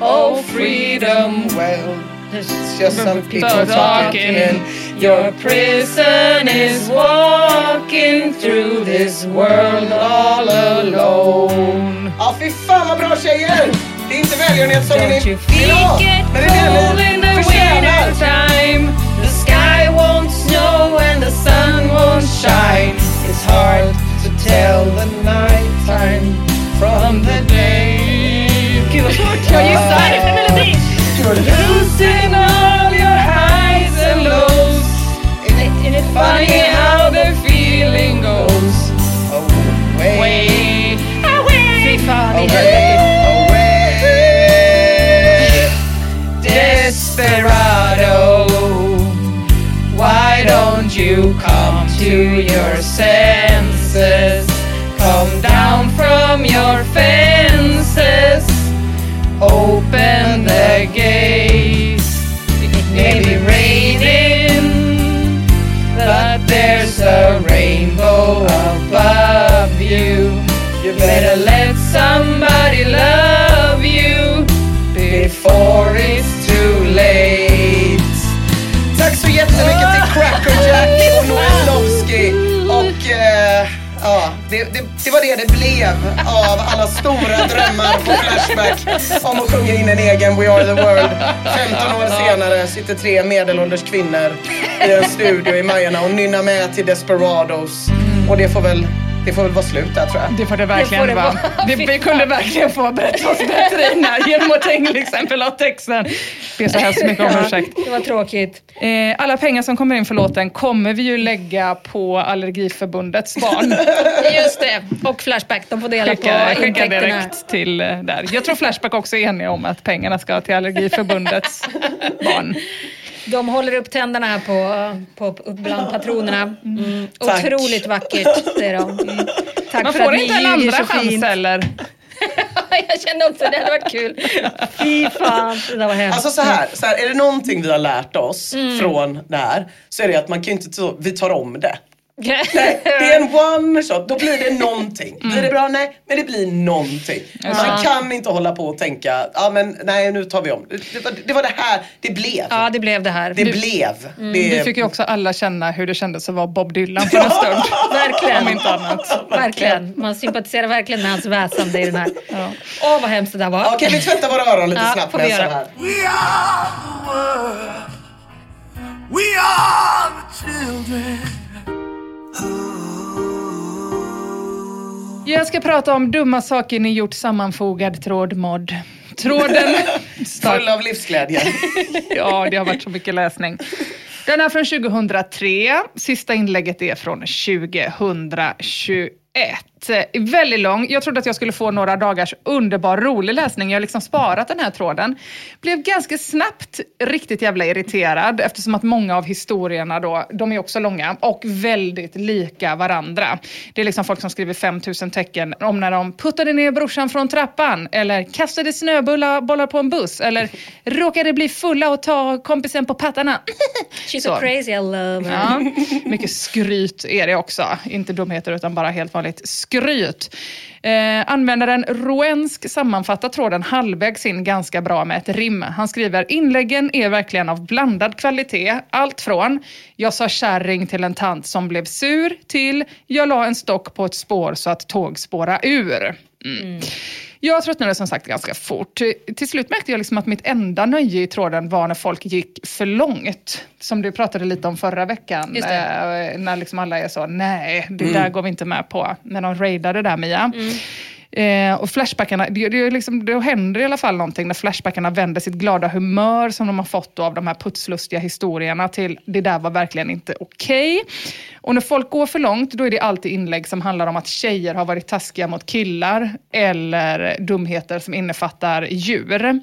oh, freedom, well, it's just some people talking. Your prison is walking through this world all alone. Ja, fy fan vad bra tjejer! Det är inte välgörenhetssången Don't ni you vill ha, feel it men det är cold det in ni the förtjänar. winter time? The sky won't snow and the sun won't shine. It's hard to tell the night time from the day. Gud vad svårt. Jag gissar. Melodi. You're losing all funny how the feeling goes away, fan i away, away? Desperado, why don't you come to your senses? Come down from your fences. Open the gates. a rainbow above you. You better let somebody love you before it's det det blev av alla stora drömmar på Flashback om att sjunga in en egen We Are The World. 15 år senare sitter tre medelålders kvinnor i en studio i Majerna och nynnar med till Desperados. Och det får väl, det får väl vara slut där tror jag. Det får det verkligen Det får det vara. vara. Det, vi kunde verkligen få berätta oss bättre innan genom att till exempel ha texten. Ber så hemskt mycket om ursäkt. Det var tråkigt. Eh, alla pengar som kommer in för låten kommer vi ju lägga på Allergiförbundets barn. Just det. Och Flashback, de får dela Skicka, på skicka direkt till eh, där. Jag tror Flashback också är eniga om att pengarna ska till Allergiförbundets barn. De håller upp tänderna här på, på, bland patronerna. Mm. Tack. Otroligt vackert, säger de. Mm. Tack Man för att får ni inte en andra chans fint. eller? Jag kände också det hade varit kul. Fy fan, det där var hemskt. Alltså så här, så här, är det någonting vi har lärt oss från det här så är det att man kan inte vi tar om det. Nej, det är en one shot, då blir det någonting. Blir det bra? Nej, men det blir någonting. Man kan inte hålla på och tänka, ja men nej nu tar vi om. Det, var, det var det här, det blev. Ja, det blev det här. Det blev. Det, Vi fick ju också alla känna hur det kändes att vara Bob Dylan för en stund. Verkligen. Om inte annat. Verkligen. Man sympatiserar verkligen med hans väsande i den här. Åh, vad hemskt det där var. Okej, vi tvättar våra öron lite Ja, snabbt får med vi en sån göra. här. We are the world. We are the children. Jag ska prata om dumma saker ni gjort sammanfogad trådmod. Tråden... Full av livsglädje. Ja, det har varit så mycket läsning. Den är från 2003. Sista inlägget är från 2021. Väldigt lång. Jag trodde att jag skulle få några dagars underbar rolig läsning. Jag har liksom sparat den här tråden. Blev ganska snabbt riktigt jävla irriterad eftersom att många av historierna då, de är också långa och väldigt lika varandra. Det är liksom folk som skriver 5000 tecken om när de puttade ner brorsan från trappan eller kastade snöbollar bollar på en buss eller råkade bli fulla och ta kompisen på pattarna. She's Så. so crazy, I love her. Ja, mycket skryt är det också. Inte dumheter utan bara helt vanligt skryt. Eh, användaren Roensk sammanfattar tråden halvvägs in ganska bra med ett rim. Han skriver inläggen är verkligen av blandad kvalitet. Allt från jag sa kärring till en tant som blev sur till jag la en stock på ett spår så att tåg spåra ur. Mm. mm. Jag tröttnade som sagt ganska fort. Till slut märkte jag liksom att mitt enda nöje i tråden var när folk gick för långt. Som du pratade lite om förra veckan. Eh, när liksom alla är så, nej, det där går vi inte med på. När de raidade där Mia. Eh, och flashbackarna, det, det, liksom, det händer i alla fall någonting när flashbackarna vänder sitt glada humör som de har fått då av de här putslustiga historierna till det där var verkligen inte okej. Och när folk går för långt då är det alltid inlägg som handlar om att tjejer har varit taskiga mot killar eller dumheter som innefattar djur.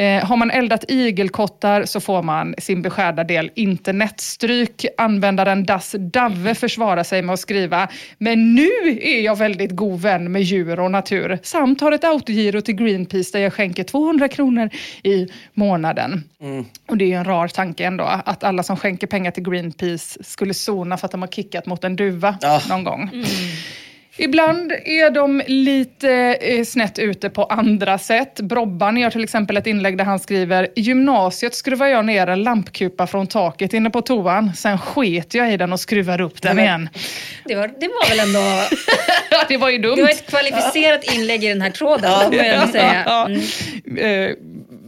Eh, har man eldat igelkottar så får man sin beskärda del internetstryk. Användaren Das Dave försvarar sig med att skriva “Men nu är jag väldigt god vän med djur och natur samt har ett autogiro till Greenpeace där jag skänker 200 kronor i månaden”. Och det är ju en rar tanke ändå, att alla som skänker pengar till Greenpeace skulle sona för att de har kickat mot en duva Ja. någon gång. Ibland är de lite eh, snett ute på andra sätt. Brobban gör till exempel ett inlägg där han skriver gymnasiet skruvade jag ner en lampkupa från taket inne på toan. Sen sket jag i den och skruvade upp den igen. Det, var, det var väl ändå... Ja, det var ju dumt. Det var ett kvalificerat inlägg i den här tråden, det får ändå säga. Ja. Mm.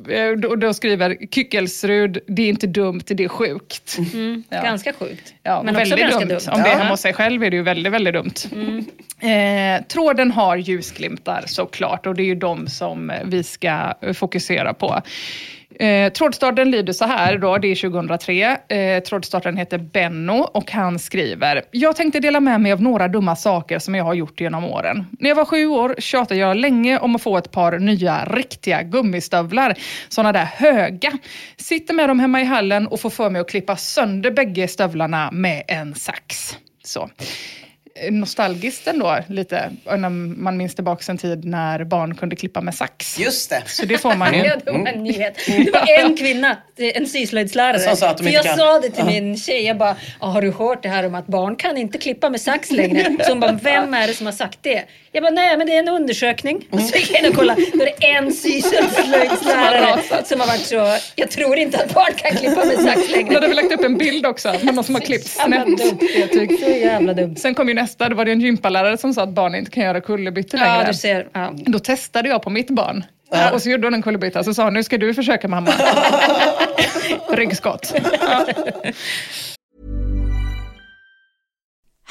Eh, eh, då, skriver Kyckelsrud, det är inte dumt, det är sjukt. Mm. Ja. Ganska sjukt. Ja, men också väldigt ganska dumt. dumt. Om det är hemma hos sig själv är det ju väldigt, väldigt dumt. Eh, tråden har ljusglimtar såklart och det är ju de som vi ska fokusera på. Eh, trådstarten lyder så här, då, det är 2003. Eh, trådstarten heter Benno och han skriver Jag tänkte dela med mig av några dumma saker som jag har gjort genom åren. När jag var sju år tjatade jag länge om att få ett par nya riktiga gummistövlar. sådana där höga. Sitter med dem hemma i hallen och får för mig att klippa sönder bägge stövlarna med en sax. Så nostalgiskt ändå lite, när man minns tillbaka en tid när barn kunde klippa med sax. Just det. Så det får man ju. Ja, det var en nyhet. Det var en kvinna, en syslöjdslärare. Som sa att de För inte jag kan. sa det till min tjej, jag bara, "Ja, har du hört det här om att barn kan inte klippa med sax längre? Så hon bara, vem är det som har sagt det? Jag bara, nej men det är en undersökning. Och så gick jag in och kollade, då är det en syslöjdslärare som har varit så, jag tror inte att barn kan klippa med sax längre. hade väl lagt upp en bild också med någon som har klippt Ja, snett. Så jävla dumt. Sen kom ju nästa, då var det en gympalärare som sa att barn inte kan göra kullerbyttor längre. Ja, du ser. Ja. Då testade jag på mitt barn. Och så gjorde hon en kullerbytta. Så sa hon, nu ska du försöka mamma. Ryggskott. Ja.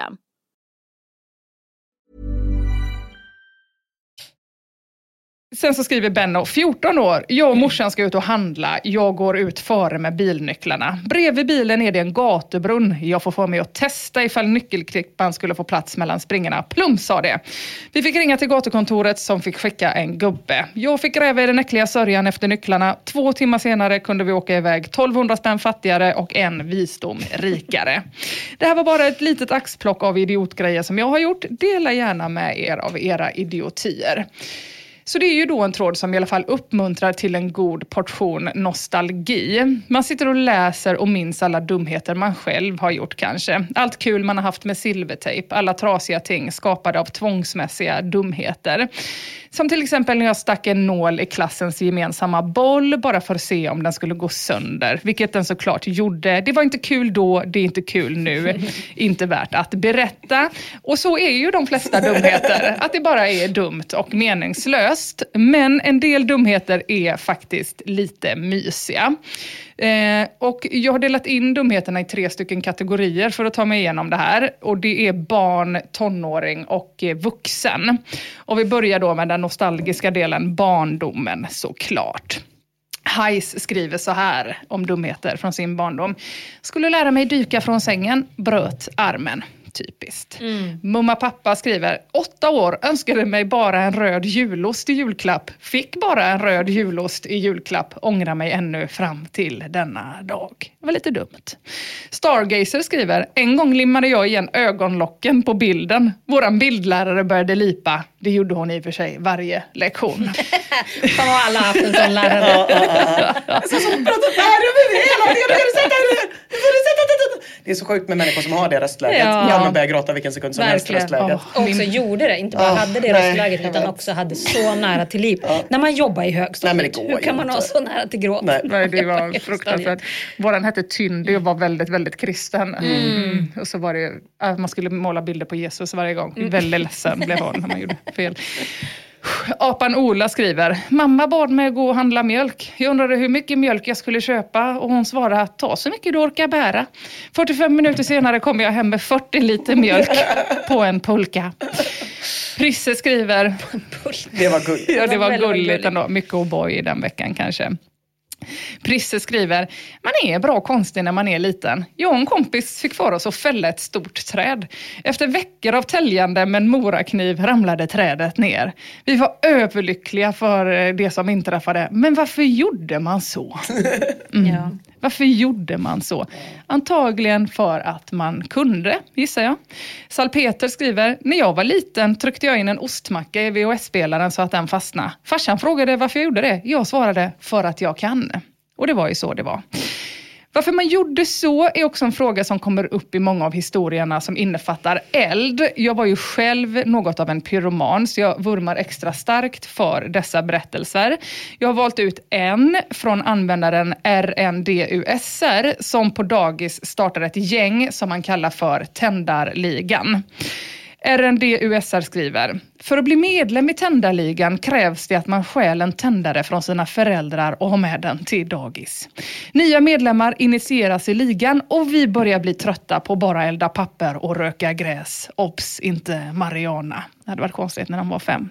system. Sen så skriver Benno, 14 år, jag och morsan ska ut och handla. Jag går ut före med bilnycklarna. Bredvid bilen är det en gatubrunn. Jag får få mig att testa ifall nyckelklippan skulle få plats mellan springorna. Plum sa det. Vi fick ringa till gatukontoret som fick skicka en gubbe. Jag fick gräva i den äckliga sörjan efter nycklarna. Två timmar senare kunde vi åka iväg 1200 spänn fattigare och en visdom rikare. Det här var bara ett litet axplock av idiotgrejer som jag har gjort. Dela gärna med er av era idiotier. Så det är ju då en tråd som i alla fall uppmuntrar till en god portion nostalgi. Man sitter och läser och minns alla dumheter man själv har gjort kanske. Allt kul man har haft med silvertejp, alla trasiga ting skapade av tvångsmässiga dumheter. Som till exempel när jag stack en nål i klassens gemensamma boll bara för att se om den skulle gå sönder, vilket den såklart gjorde. Det var inte kul då, det är inte kul nu, inte värt att berätta. Och så är ju de flesta dumheter, att det bara är dumt och meningslöst. Men en del dumheter är faktiskt lite mysiga. Eh, och jag har delat in dumheterna i tre stycken kategorier för att ta mig igenom det här. Och det är barn, tonåring och eh, vuxen. Och vi börjar då med den nostalgiska delen, barndomen såklart. Heiss skriver så här om dumheter från sin barndom. Skulle lära mig dyka från sängen, bröt armen. Typ. Typiskt. Mm. Mumma pappa skriver, åtta år, önskade mig bara en röd julost i julklapp. Fick bara en röd julost i julklapp. Ångrar mig ännu fram till denna dag. Det var lite dumt. Stargazer skriver, en gång limmade jag igen ögonlocken på bilden. Våran bildlärare började lipa. Det gjorde hon i och för sig varje lektion. Fan vad alla haft en sån lärare. Så pratar hela tiden. Det är så sjukt med människor som har det röstläget. Ja. Ja. Gråta vilken sekund som helst. Verkligen. Röstläget. Och också gjorde det, inte bara Ja, hade det nej, röstläget utan vet. också hade så nära till liv. När man jobbar i högstadiet, Nej, hur kan man ha så nära till gråt? Nej. Nej, det var fruktansvärt. Våran hette Tyndy och var väldigt, väldigt kristen. Mm. Och så var det, att man skulle måla bilder på Jesus varje gång. Väldigt ledsen blev hon när man gjorde fel. Apan Ola skriver, mamma bad mig gå och handla mjölk. Jag undrade hur mycket mjölk jag skulle köpa och hon svarade, ta så mycket du orkar bära. 45 minuter senare kom jag hem med 40 liter mjölk på en pulka. Prisse skriver, Det var gulligt. ja det var gulligt ändå, mycket O'boy den veckan kanske. Prisse skriver, man är bra konstig när man är liten. Jag och en kompis fick för oss att fälla ett stort träd. Efter veckor av täljande med en morakniv ramlade trädet ner. Vi var överlyckliga för eh, det som inträffade, men varför gjorde man så? Mm. Ja. Varför gjorde man så? Antagligen för att man kunde, gissar jag. Salpeter skriver, när jag var liten tryckte jag in en ostmacka i VHS-spelaren så att den fastnade. Farsan frågade varför jag gjorde det. Jag svarade, för att jag kan. Och det var ju så det var. Varför man gjorde så är också en fråga som kommer upp i många av historierna som innefattar eld. Jag var ju själv något av en pyroman så jag vurmar extra starkt för dessa berättelser. Jag har valt ut en från användaren RNDUSR som på dagis startar ett gäng som man kallar för Tändarligan. RNDUSR skriver, för att bli medlem i Tändarligan krävs det att man stjäl en tändare från sina föräldrar och har med den till dagis. Nya medlemmar initieras i ligan och vi börjar bli trötta på bara elda papper och röka gräs. Obs, inte Mariana. Det hade varit konstigt när de var fem.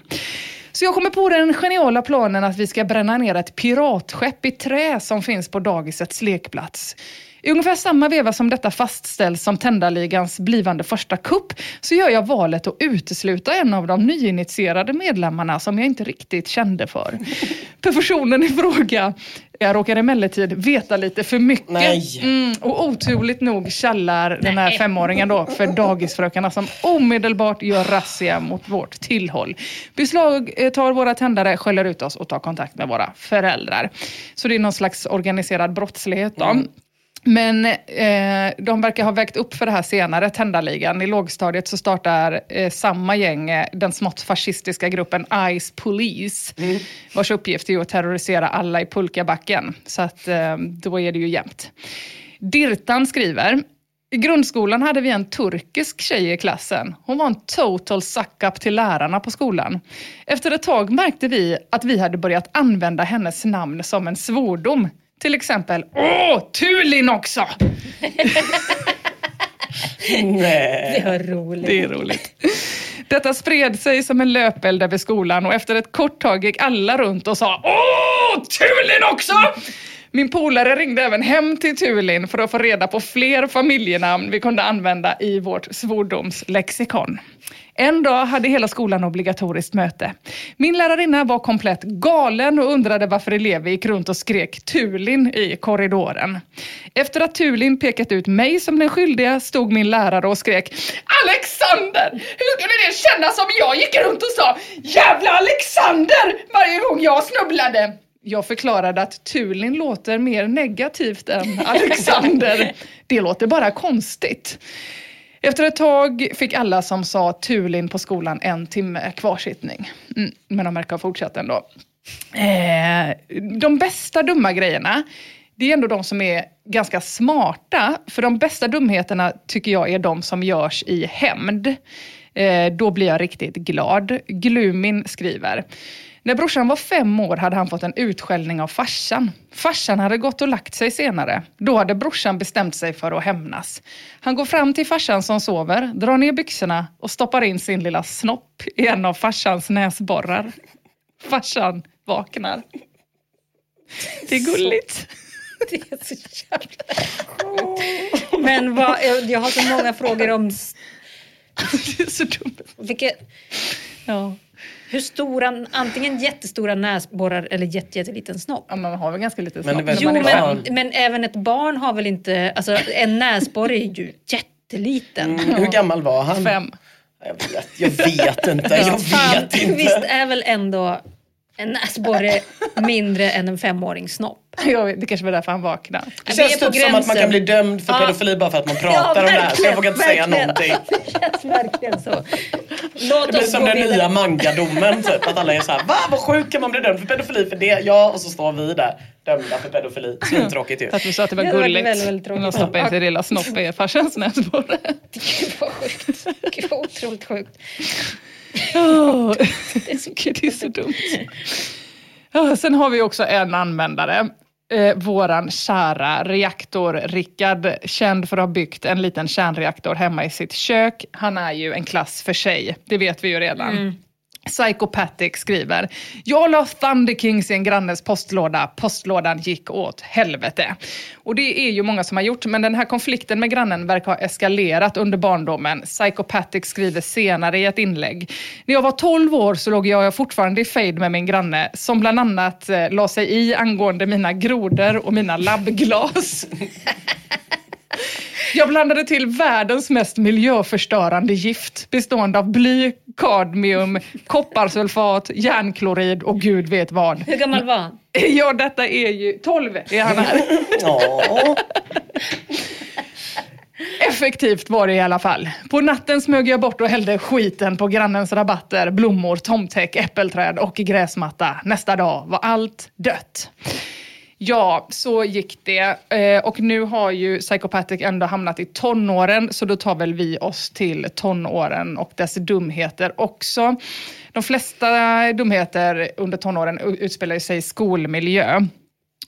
Så jag kommer på den geniala planen att vi ska bränna ner ett piratskepp i trä som finns på dagisets lekplats. I ungefär samma veva som detta fastställs som Tändarligans blivande första kupp så gör jag valet att utesluta en av de nyinitierade medlemmarna som jag inte riktigt kände för. Personen i fråga jag råkar emellertid veta lite för mycket. Mm, och otroligt nog kallar den här femåringen då för dagisfrökarna som omedelbart gör razzia mot vårt tillhåll. Beslag eh, tar våra tändare, skäller ut oss och tar kontakt med våra föräldrar. Så det är någon slags organiserad brottslighet då. Men eh, de verkar ha vägt upp för det här senare, Tändarligan. I lågstadiet så startar eh, samma gäng eh, den smått fascistiska gruppen Ice Police, vars uppgift är att terrorisera alla i pulkabacken. Så att eh, då är det ju jämnt. Dirtan skriver, i grundskolan hade vi en turkisk tjej i klassen. Hon var en total suck-up till lärarna på skolan. Efter ett tag märkte vi att vi hade börjat använda hennes namn som en svordom. Till exempel, åh, Tulin också! Nej. Det var roligt. Det är roligt. Detta spred sig som en löpeld över skolan och efter ett kort tag gick alla runt och sa Åh, Tulin också! Min polare ringde även hem till Tulin för att få reda på fler familjenamn vi kunde använda i vårt svordomslexikon. En dag hade hela skolan obligatoriskt möte. Min lärarinna var komplett galen och undrade varför elever gick runt och skrek Tulin i korridoren. Efter att Tulin pekat ut mig som den skyldiga stod min lärare och skrek Alexander! Hur skulle det kännas om jag gick runt och sa Jävla Alexander! varje gång jag snubblade? Jag förklarade att Tulin låter mer negativt än Alexander. Det låter bara konstigt. Efter ett tag fick alla som sa Tulin på skolan en timme kvarsittning. Mm, men de verkar ha fortsatt ändå. Eh, de bästa dumma grejerna, det är ändå de som är ganska smarta. För de bästa dumheterna tycker jag är de som görs i hämnd. Eh, då blir jag riktigt glad. Glumin skriver. När brorsan var fem år hade han fått en utskällning av farsan. Farsan hade gått och lagt sig senare. Då hade brorsan bestämt sig för att hämnas. Han går fram till farsan som sover, drar ner byxorna och stoppar in sin lilla snopp i en av farsans näsborrar. Farsan vaknar. Det är gulligt. Det är så jävla. Men vad, jag- har så många frågor om Det är så dumt. vilket, Ja. Hur stora, antingen jättestora näsborrar eller jätte, jätteliten snopp. Ja, man har väl ganska lite Men det är snopp när Jo men, men även ett barn har väl inte, alltså en näsborre är ju jätteliten. Mm, hur gammal var han? Fem. Jag vet, jag vet inte. Jag Fan, vet inte. Visst är väl ändå en näsborre mindre än en femårings snopp? Jag vet, det kanske var därför han vaknade. Det känns typ som att man kan bli dömd för Ja. pedofili bara för att man pratar om det här. Så jag vågar inte säga verkligen. någonting. Det känns verkligen så. Låt Det blir som den vidare. nya mangadomen typ. Att alla är så här, va vad sjukt kan man bli dömd för pedofili för det? Ja, och så står vi där dömda för pedofili. Svintråkigt ju. Att du sa att det var Det gulligt. väldigt, väldigt tråkigt. De stoppade in sin lilla snopp i farsans näsborre. Gud vad sjukt. Gud vad otroligt sjukt. Oh, det, är så, det är så dumt. Sen har vi också en användare. Eh, våran kära reaktor-Rickard, känd för att ha byggt en liten kärnreaktor hemma i sitt kök. Han är ju en klass för sig, det vet vi ju redan. Mm. Psychopathic skriver, jag la Thunder Kings i en grannes postlåda, postlådan gick åt helvete. Och det är ju många som har gjort, men den här konflikten med grannen verkar ha eskalerat under barndomen. Psychopathic skriver senare i ett inlägg, när jag var 12 år så låg jag fortfarande i fejd med min granne, som bland annat eh, la sig i angående mina grodor och mina labbglas. Jag blandade till världens mest miljöförstörande gift bestående av bly, kadmium, kopparsulfat, järnklorid och gud vet vad. Hur gammal var han? Ja, detta är ju 12 är han här. Ja. Effektivt var det i alla fall. På natten smög jag bort och hällde skiten på grannens rabatter, blommor, tomtäck, äppelträd och gräsmatta. Nästa dag var allt dött. Ja, så gick det. Eh, och nu har ju Psychopathic ändå hamnat i tonåren, så då tar väl vi oss till tonåren och dess dumheter också. De flesta dumheter under tonåren utspelar sig i skolmiljö.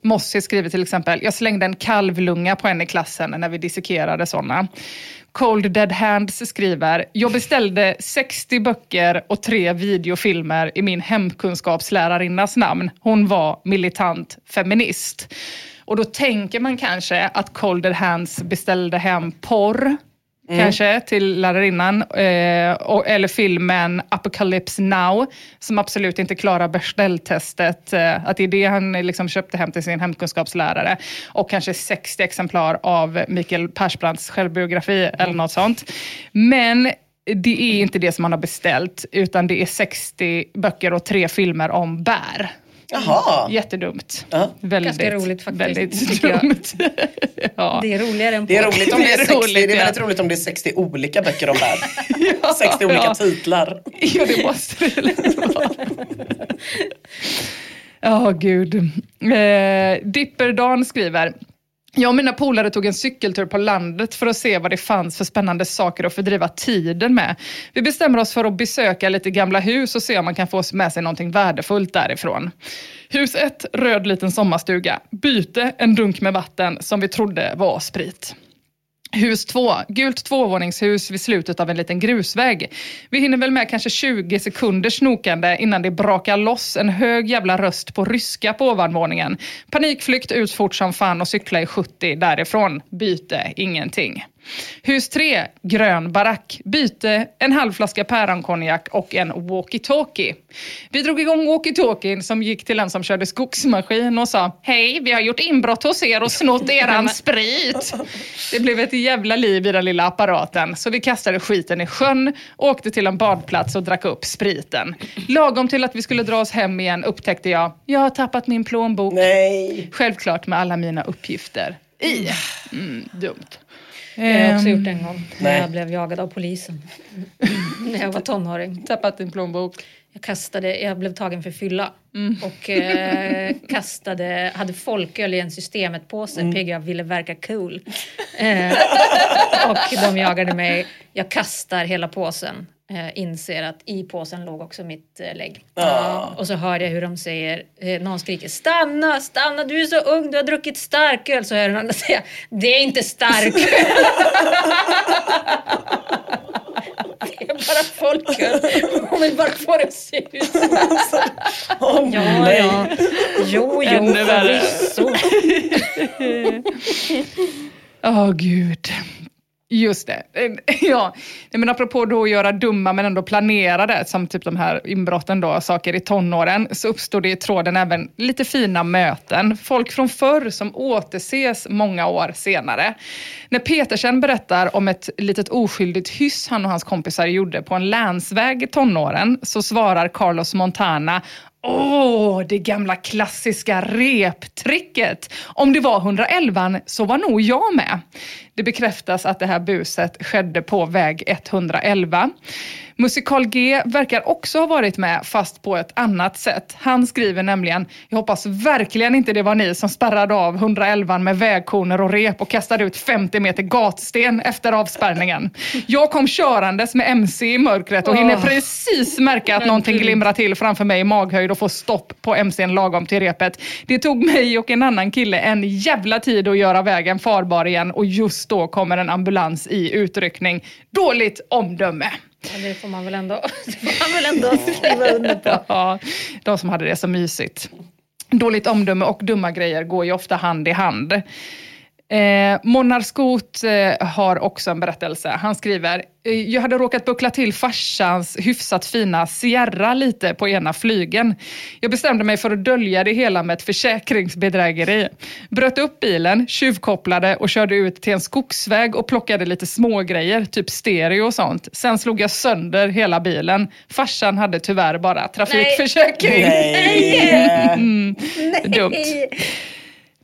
Mossi skriver till exempel, jag slängde en kalvlunga på en i klassen när vi dissekerade sådana. Cold Dead Hands skriver, jag beställde 60 böcker och tre videofilmer i min hemkunskapslärarinnas namn. Hon var militant feminist. Och då tänker man kanske att Cold Dead Hands beställde hem porr Mm. kanske till lärarinnan. Eh, och, eller filmen Apocalypse Now, som absolut inte klarar Bechdel-testet. Eh, att det är det han eh, liksom köpte hem till sin hemkunskapslärare. Och kanske 60 exemplar av Mikael Persbrandts självbiografi eller något sånt. Men det är inte det som han har beställt, utan det är 60 böcker och tre filmer om bär. Jaha. Jättedumt. Ja. Väldigt, Ganska roligt faktiskt, Väldigt dumt. ja. Det är roligare än Det är roligt om det är Det är 60, roligt, det är ja. väldigt roligt om det är 60 olika böcker om värld. 60 olika ja. titlar. Ja, det måste det väl vara. Ja, gud. Eh, Dipperdan skriver, jag och mina polare tog en cykeltur på landet för att se vad det fanns för spännande saker att fördriva tiden med. Vi bestämmer oss för att besöka lite gamla hus och se om man kan få med sig någonting värdefullt därifrån. Hus 1, röd liten sommarstuga. Byte, en dunk med vatten som vi trodde var sprit. Hus 2, gult tvåvåningshus vid slutet av en liten grusväg. Vi hinner väl med kanske 20 sekunder snokande innan det brakar loss en hög jävla röst på ryska på ovanvåningen. Panikflykt ut fort som fan och cykla i 70 därifrån. Byte, ingenting. Hus 3, grön barack. Byte, en halv flaska päronkonjak och en walkie-talkie. Vi drog igång walkie-talkien som gick till en som körde skogsmaskin och sa Hej, vi har gjort inbrott hos er och snott eran sprit. Det blev ett jävla liv i den lilla apparaten så vi kastade skiten i sjön, åkte till en badplats och drack upp spriten. Lagom till att vi skulle dra oss hem igen upptäckte jag, jag har tappat min plånbok. Nej. Självklart med alla mina uppgifter i. Mm, dumt. Det har jag också Ehm, gjort en gång. När jag blev jagad av polisen. när jag var tonåring. Tappat din plånbok. Jag kastade, jag blev tagen för fylla. Mm. Och eh, kastade, hade folköl i en systemet-påse. Mm. Jag ville verka cool. Eh, och de jagade mig. Jag kastar hela påsen. Eh, inser att i påsen låg också mitt eh, lägg. Och så hör jag hur de säger, eh, någon skriker stanna, stanna, du är så ung, du har druckit starköl. Så hör jag den andra säga, det är inte starköl. det är bara folköl. Hon vill bara få det att se ut. Åh, Ja, nej. ja. Jo, jo, Ännu förvisso. Åh gud. Just det. Ja, men apropå då att göra dumma men ändå planerade, som typ de här inbrotten då, saker i tonåren, så uppstår det i tråden även lite fina möten. Folk från förr som återses många år senare. När Petersen berättar om ett litet oskyldigt hyss han och hans kompisar gjorde på en länsväg i tonåren, så svarar Carlos Montana Åh, det gamla klassiska reptricket. Om det var 111 så var nog jag med. Det bekräftas att det här buset skedde på väg 111. Musikal G verkar också ha varit med, fast på ett annat sätt. Han skriver nämligen, jag hoppas verkligen inte det var ni som spärrade av 111 med vägkoner och rep och kastade ut 50 meter gatsten efter avspärrningen. Jag kom körandes med MC i mörkret och hinner precis märka att någonting glimrar till framför mig i maghöjd och får stopp på MCn lagom till repet. Det tog mig och en annan kille en jävla tid att göra vägen farbar igen och just då kommer en ambulans i utryckning. Dåligt omdöme. Ja, det får man väl ändå, det får man väl ändå skriva under på. Ja, de som hade det så mysigt. Dåligt omdöme och dumma grejer går ju ofta hand i hand. Eh, Monnar Skot eh, har också en berättelse. Han skriver, eh, jag hade råkat buckla till farsans hyfsat fina Sierra lite på ena flygen. Jag bestämde mig för att dölja det hela med ett försäkringsbedrägeri. Bröt upp bilen, tjuvkopplade och körde ut till en skogsväg och plockade lite smågrejer, typ stereo och sånt. Sen slog jag sönder hela bilen. Farsan hade tyvärr bara trafikförsäkring. Nej. Mm, dumt.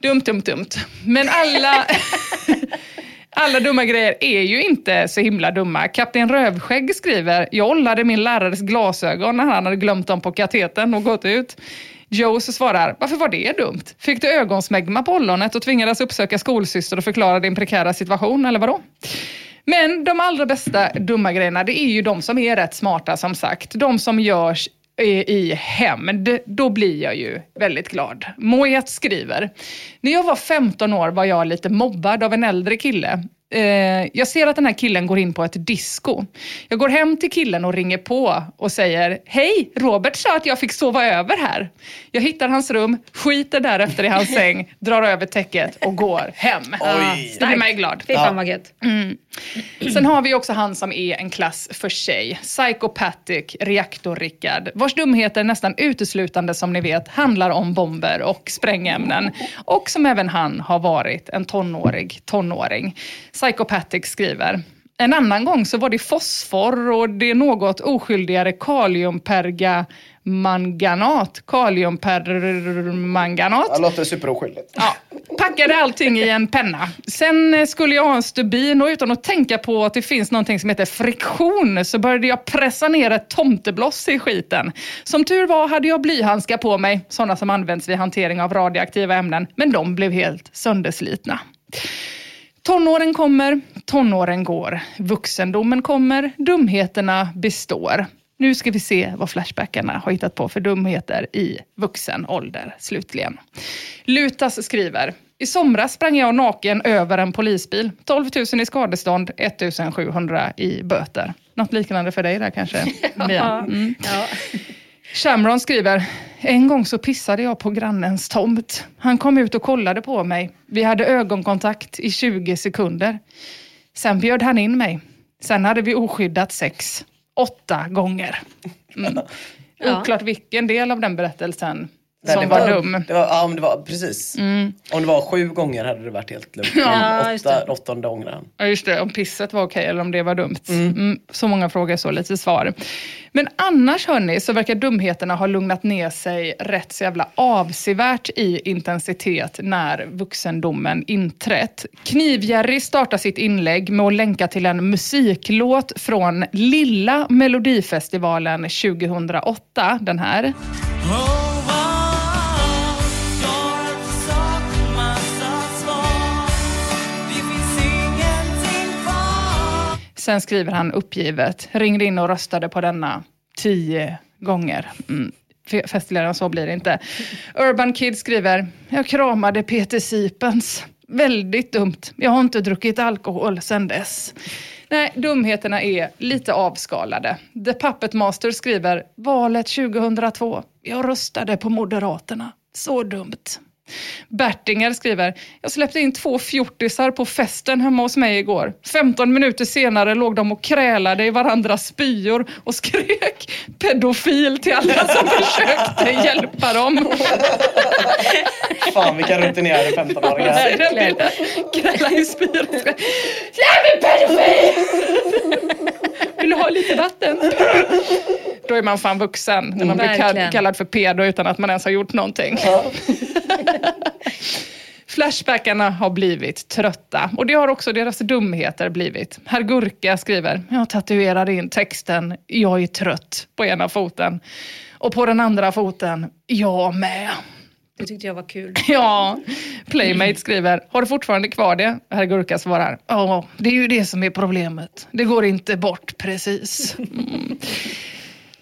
Dumt, dumt, dumt. Men alla, alla dumma grejer är ju inte så himla dumma. Kapten Rövskägg skriver, jag ollade min lärares glasögon när han hade glömt dem på kateten och gått ut. Joe svarar, varför var det dumt? Fick du ögonsmegma på ollonet och tvingades uppsöka skolsyster och förklara din prekära situation, eller vadå? Men de allra bästa dumma grejerna, det är ju de som är rätt smarta som sagt. De som görs i hämnd, då blir jag ju väldigt glad. Moet skriver, när jag var 15 år var jag lite mobbad av en äldre kille. Eh, jag ser att den här killen går in på ett disco. Jag går hem till killen och ringer på och säger, hej, Robert sa att jag fick sova över här. Jag hittar hans rum, skiter därefter i hans säng, drar över täcket och går hem. Oj. Det blir mig glad. Fy fan vad gött. Mm. Sen har vi också han som är en klass för sig. Psychopathic Reaktor-Rickard. Vars dumheter nästan uteslutande, som ni vet, handlar om bomber och sprängämnen. Och som även han har varit en tonårig tonåring. Psychopathic skriver. En annan gång så var det fosfor och det något oskyldigare kaliumpergamanganat. Kaliumpermanganat. Det låter superoskyldigt. Ja, packade allting i en penna. Sen eh, skulle jag ha en stubin och utan att tänka på att det finns någonting som heter friktion så började jag pressa ner ett tomtebloss i skiten. Som tur var hade jag blyhandskar på mig, sådana som används vid hantering av radioaktiva ämnen, men de blev helt sönderslitna. Tonåren kommer, tonåren går. Vuxendomen kommer, dumheterna består. Nu ska vi se vad Flashbackarna har hittat på för dumheter i vuxen ålder, slutligen. Lutas skriver, i somras sprang jag naken över en polisbil. 12 000 i skadestånd, 1 700 i böter. Något liknande för dig där kanske, Mia? Mm. Ja. Shamron skriver, en gång så pissade jag på grannens tomt. Han kom ut och kollade på mig. Vi hade ögonkontakt i 20 sekunder. Sen bjöd han in mig. Sen hade vi oskyddat sex. Åtta gånger. Mm. Ja. Oklart vilken del av den berättelsen som det var, dum. Det var, ja, men det var precis. Mm. Om det var sju gånger hade det varit helt lugnt. Ja, åtta, det. åttonde ångrar han. Ja, just det. Om pisset var okej eller om det var dumt. Mm. så många frågor, så lite svar. Men annars hörni, så verkar dumheterna ha lugnat ner sig rätt så jävla avsevärt i intensitet när vuxendomen inträtt. Knivjerry startar sitt inlägg med att länka till en musiklåt från Lilla Melodifestivalen 2008. Den här. Sen skriver han uppgivet, ringde in och röstade på denna tio gånger. Mm. Festligare än så blir det inte. Urban Kid skriver, jag kramade Peter Sipens. Väldigt dumt. Jag har inte druckit alkohol sedan dess. Nej, dumheterna är lite avskalade. The Puppet Master skriver, valet 2002. Jag röstade på Moderaterna. Så dumt. Bertinger skriver, jag släppte in två fjortisar på festen hemma hos mig igår. 15 minuter senare låg de och krälade i varandras spyor och skrek pedofil till alla som försökte hjälpa dem. Fan vilka rutinerade 15-åringar. Den bilden. Kräla i spyor och skrek, jävel pedofil! Vill du ha lite vatten? Då är man fan vuxen när man blir Verkligen. kall- kallad för pedo utan att man ens har gjort någonting. Flashbackarna har blivit trötta och det har också deras dumheter blivit. Herr Gurka skriver, jag tatuerar in texten “Jag är trött” på ena foten och på den andra foten “Jag med”. Det tyckte jag var kul. Ja, Playmate skriver, har du fortfarande kvar det? Herr Gurka svarar, ja, det är ju det som är problemet. Det går inte bort precis. Mm.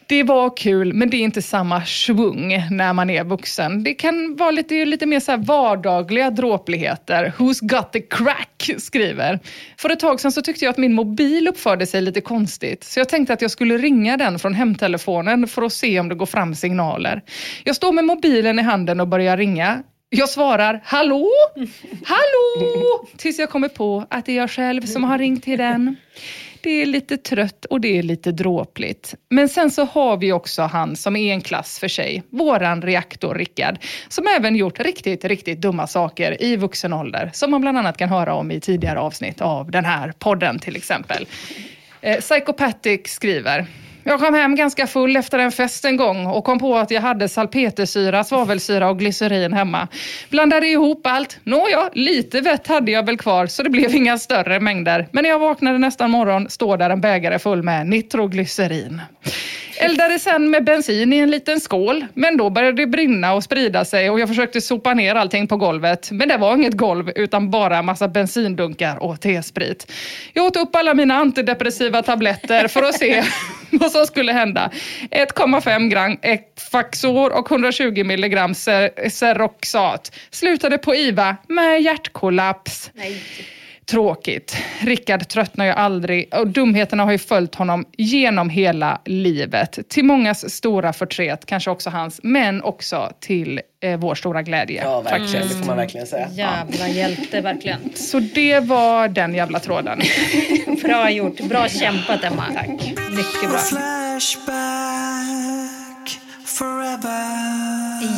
Det var kul, men det är inte samma svung när man är vuxen. Det kan vara lite, lite mer så här vardagliga dråpligheter. Who's got the crack? skriver. För ett tag sedan så tyckte jag att min mobil uppförde sig lite konstigt. Så jag tänkte att jag skulle ringa den från hemtelefonen för att se om det går fram signaler. Jag står med mobilen i handen och börjar ringa. Jag svarar hallå, hallå, tills jag kommer på att det är jag själv som har ringt till den. Det är lite trött och det är lite dråpligt. Men sen så har vi också han som är en klass för sig, våran reaktor Rickard, som även gjort riktigt, riktigt dumma saker i vuxen ålder, som man bland annat kan höra om i tidigare avsnitt av den här podden till exempel. Eh, Psychopathic skriver jag kom hem ganska full efter en fest en gång och kom på att jag hade salpetersyra, svavelsyra och glycerin hemma. Blandade ihop allt. Nåja, lite vett hade jag väl kvar så det blev inga större mängder. Men när jag vaknade nästa morgon står där en bägare full med nitroglycerin. Eldade sen med bensin i en liten skål, men då började det brinna och sprida sig och jag försökte sopa ner allting på golvet. Men det var inget golv utan bara massa bensindunkar och T-sprit. Jag åt upp alla mina antidepressiva tabletter för att se vad som skulle hända. 1,5 gram Efaxor och 120 milligram Seroxat. Slutade på IVA med hjärtkollaps. Nej. Tråkigt. Rickard tröttnar ju aldrig och dumheterna har ju följt honom genom hela livet. Till mångas stora förtret, kanske också hans, men också till eh, vår stora glädje. Ja, verkligen. Det får man verkligen säga. Jävla hjälte, verkligen. Så det var den jävla tråden. Bra gjort. Bra kämpat, Emma. Tack. Mycket bra. Flashback.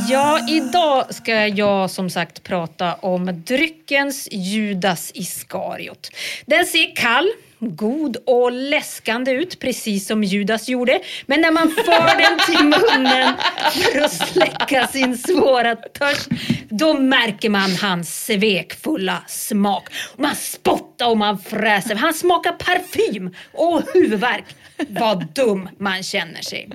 Ja, idag ska jag som sagt prata om dryckens Judas Iskariot. Den ser kall, god och läskande ut, precis som Judas gjorde. Men när man för den till munnen för att släcka sin svåra törst, då märker man hans svekfulla smak. Man spottar och man fräser. Han smakar parfym och huvudvärk. Vad dum man känner sig.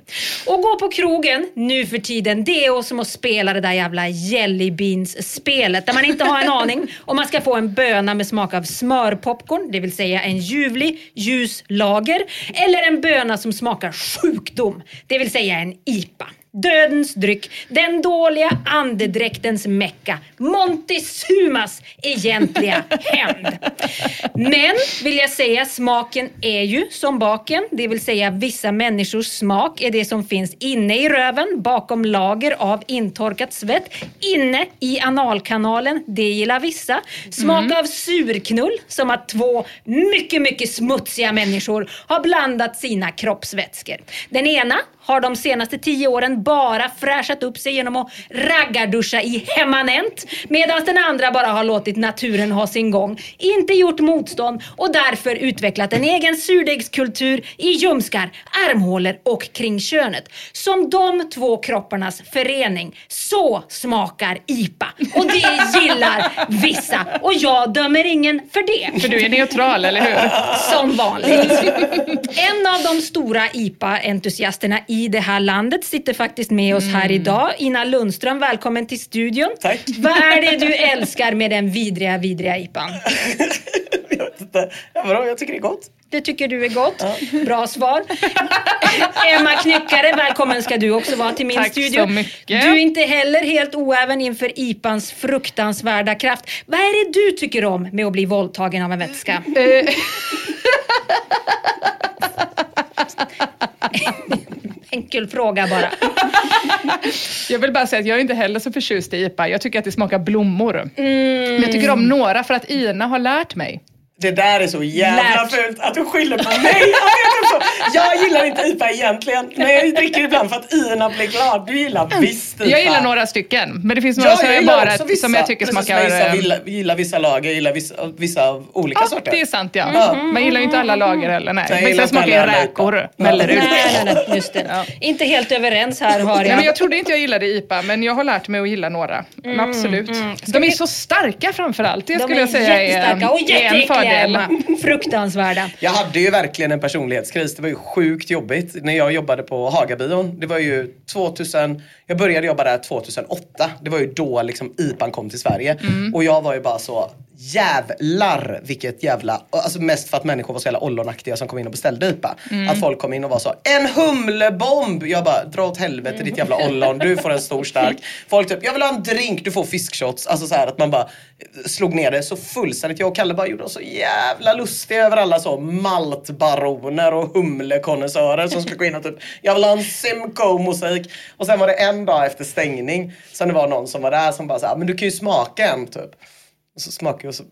Och gå på krogen nu för tiden, det är som att spela det där jävla jellybeans-spelet där man inte har en aning om man ska få en böna med smak av smörpopcorn, det vill säga en ljuvlig ljus lager, eller en böna som smakar sjukdom, det vill säga en IPA. Dödens dryck, den dåliga andedräktens mecka, Montezumas egentliga hämnd. Men, vill jag säga, smaken är ju som baken, det vill säga vissa människors smak är det som finns inne i röven, bakom lager av intorkat svett, inne i analkanalen, det gillar vissa. Smak av surknull, som att två mycket, mycket smutsiga människor har blandat sina kroppsvätskor. Den ena har de senaste tio åren bara fräschat upp sig genom att raggarduscha i hemmanent medan den andra bara har låtit naturen ha sin gång, inte gjort motstånd och därför utvecklat en egen surdegskultur i ljumskar, armhålor och kring könet. Som de två kropparnas förening. Så smakar IPA och det gillar vissa och jag dömer ingen för det. För du är neutral, eller hur? Som vanligt. En av de stora IPA-entusiasterna i det här landet sitter faktiskt med oss här idag. Ina Lundström, välkommen till studion. Tack. Vad är det du älskar med den vidriga, vidriga IPAn? Jag vet inte. Ja, vadå? Jag tycker det är gott. Det tycker du är gott. Bra svar. Emma Knyckare, välkommen ska du också vara till min Tack studio. så mycket. Du är inte heller helt oäven inför IPAns fruktansvärda kraft. Vad är det du tycker om med att bli våldtagen av en vätska? Enkel fråga bara. Jag vill bara säga att jag är inte heller så förtjust i IPA. Jag tycker att det smakar blommor. Mm. Men jag tycker om några för att Ina har lärt mig. Det där är så jävla Lärt. fult att du skyller på mig. Jag jag gillar inte IPA egentligen, men jag dricker ibland för att Ina blir glad. Du gillar visst IPA. Jag gillar några stycken, men det finns några Ja, som jag jag gillar bara vissa. som jag tycker Precis smakar... Vissa eh, gillar, gillar vissa lager, gillar vissa, vissa olika Ja, sorter. det är sant ja. Mm. Man gillar ju inte alla lager heller. Nej. Nej, jag Vissa inte smakar ju räkor, väller ut. Nej, nej, nej, just det. Inte helt överens här har Nej, jag. men jag trodde inte jag gillade IPA, men jag har lärt mig att gilla några. Men absolut. De är så starka framförallt. Det De skulle är jag säga är, och är en fördel. Fruktansvärda. Jag hade ju verkligen en personlighetskris. Det var ju sjukt jobbigt när jag jobbade på Hagabion. Det var ju 2000, jag började jobba där 2008. Det var ju då liksom IPAn kom till Sverige. Och jag var ju bara så jävlar vilket jävla, alltså mest för att människor var så jävla ollonaktiga som kom in och beställde IPA. Att folk kom in och var så, en humlebomb! Jag bara, dra åt helvete ditt jävla ollon, du får en stor stark. Folk typ, jag vill ha en drink, du får fiskshots. Alltså så här att man bara slog ner det så fullständigt. Jag och Kalle bara gjorde oss så jävla lustiga över alla så maltbaroner och humlekonnässörer som skulle gå in och typ, jag vill ha en Simcoe-musik. Och sen var det en dag efter stängning som det var någon som var där som bara så här, men du kan ju smaka en typ. Och så smakade jag och så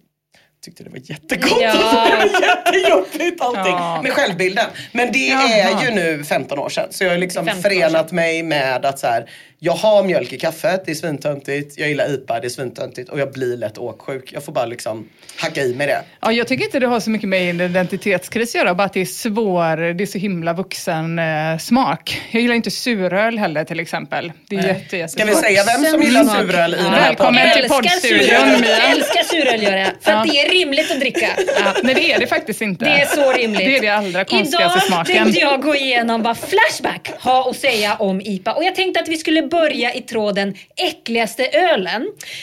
tyckte det var jättegott. Ja. Det var jättejobbigt allting. Ja. Med självbilden. Men det är ju nu 15 år sedan. Så jag har liksom 15 år förenat mig med att så här, jag har mjölk i kaffet, det är svintöntigt. Jag gillar IPA, det är svintöntigt. Och jag blir lätt åksjuk. Jag får bara liksom hacka i mig det. Ja, jag tycker inte det har så mycket med en identitetskris att göra, bara att det är svår, det är så himla vuxen eh, smak. Jag gillar inte suröl heller till exempel. Det är jätte, Ska jättesvårt. vi säga vem som gillar Smak. suröl i den Ja. här Välkommen podden? till Älskar poddstudion. Mia. Älskar suröl gör jag. För att Ja. det är rimligt att dricka. Ja. Nej, det är det faktiskt inte. Det är så rimligt. Det är det allra konstigaste Idag smaken. tänkte jag gå igenom vad Flashback har att säga om IPA. Och jag tänkte att vi skulle börja i tråden äckligaste ölen.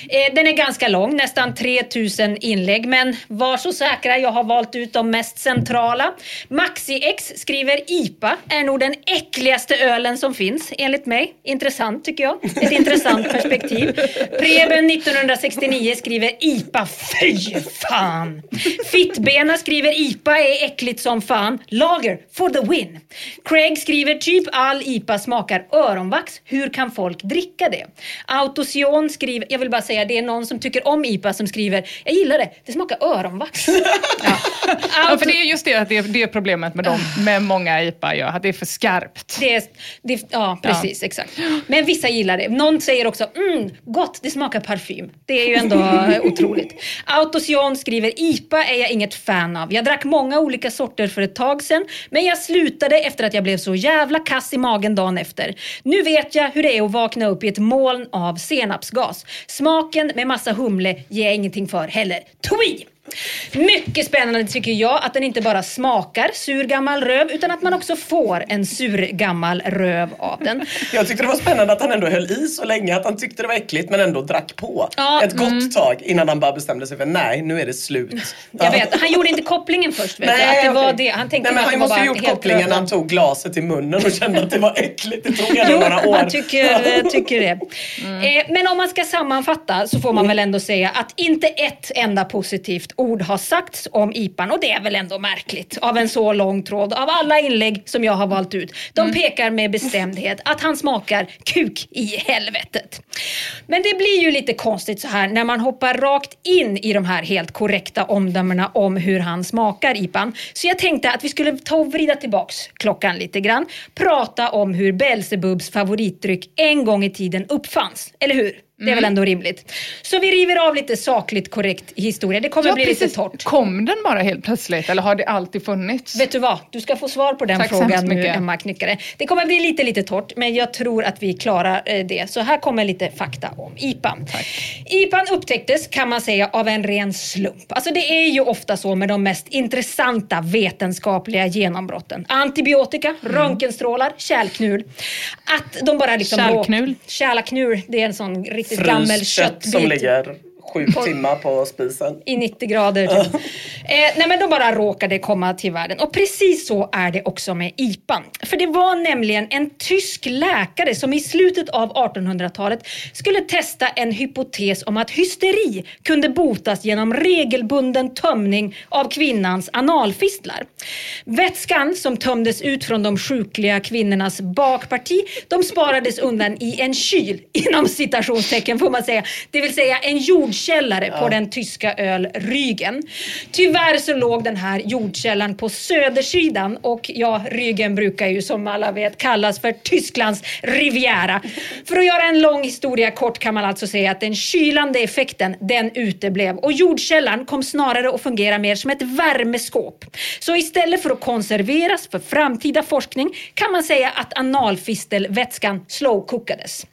Eh, den är ganska lång, nästan 3000 inlägg. Men var så säkra, jag har valt ut de mest centrala. MaxiX skriver IPA är nog den äckligaste ölen som finns, enligt mig. Intressant tycker jag. Ett intressant perspektiv. Preben 1969 skriver IPA, fy fan! Fittbena skriver IPA är äckligt som fan. Lager for the win. Craig skriver typ all IPA smakar öronvax. Hur kan folk dricka det? Autosion skriver, jag vill bara säga det är någon som tycker om IPA som skriver jag gillar det, det smakar öronvax. Ja. Ja, för det är just det, det, det är problemet med dem, med många IPA, ja, att det är för skarpt. Det är, det, ja, precis. Exakt. Men vissa gillar det. Någon säger också mm, gott, det smakar parfym. Det är ju ändå otroligt. Autosion skriver IPA är jag inget fan av. Jag drack många olika sorter för ett tag sedan, men jag slutade efter att jag blev så jävla kass i magen dagen efter. Nu vet jag hur det är att vakna upp i ett moln av senapsgas. Smaken med massa humle ger jag ingenting för heller. Twi! Mycket spännande tycker jag att den inte bara smakar sur gammal röv utan att man också får en sur gammal röv av den. Jag tyckte det var spännande att han ändå höll i så länge. Att han tyckte det var äckligt men ändå drack på. Ja, Ett gott mm. tag innan han bara bestämde sig för nej, nu är det slut. Jag vet, han gjorde inte kopplingen först. Vet du, att det var okej. det. Han tänkte Nej, men att han var måste ha gjort kopplingen när han tog glaset i munnen och kände att det var äckligt. Det tog ändå några år. jag tycker, eh, tycker det. Mm. Eh, men om man ska sammanfatta så får man väl ändå säga att inte ett enda positivt ord har sagts om IPAn och det är väl ändå märkligt av en så lång tråd. Av alla inlägg som jag har valt ut. De Mm. pekar med bestämdhet att han smakar kuk i helvetet. Men det blir ju lite konstigt så här när man hoppar rakt in i de här helt korrekta omdömena om hur han smakar IPAn. Så jag tänkte att vi skulle ta och vrida tillbaks klockan lite grann. Prata om hur Belsebubs favoritdryck en gång i tiden uppfanns. Eller hur? Det är väl Mm. ändå rimligt. Så vi river av lite sakligt korrekt historia. Det kommer Ja, bli lite precis. torrt. Kom den bara helt plötsligt eller har det alltid funnits? Vet du vad? Du ska få svar på den Tack frågan nu, mycket. Emma Knyckare. Det kommer bli lite, lite torrt, men jag tror att vi klarar eh, det. Så här kommer lite fakta om IPAn. IPAn upptäcktes, kan man säga, av en ren slump. Alltså det är ju ofta så med de mest intressanta vetenskapliga genombrotten. Antibiotika, röntgenstrålar, kärlknul. Att de bara liksom... Kärlknul? Kärlaknul, det är en sån riktigt gammel köttbit. som ligger sju timmar på spisen. I 90 grader. Typ. eh, nej men de bara råkade komma till världen. Och precis så är det också med IPAn. För det var nämligen en tysk läkare som i slutet av 1800-talet skulle testa en hypotes om att hysteri kunde botas genom regelbunden tömning av kvinnans analfistlar. Vätskan som tömdes ut från de sjukliga kvinnornas bakparti, de sparades undan i en kyl, inom citationstecken får man säga. Det vill säga en jordkyl jordkällare på den tyska öl Rügen. Tyvärr så låg den här jordkällan på södersidan och ja, Rügen brukar ju som alla vet kallas för Tysklands Riviera. För att göra en lång historia kort kan man alltså säga att den kylande effekten den uteblev och jordkällan kom snarare att fungera mer som ett värmeskåp. Så istället för att konserveras för framtida forskning kan man säga att analfistelvätskan slowcookades.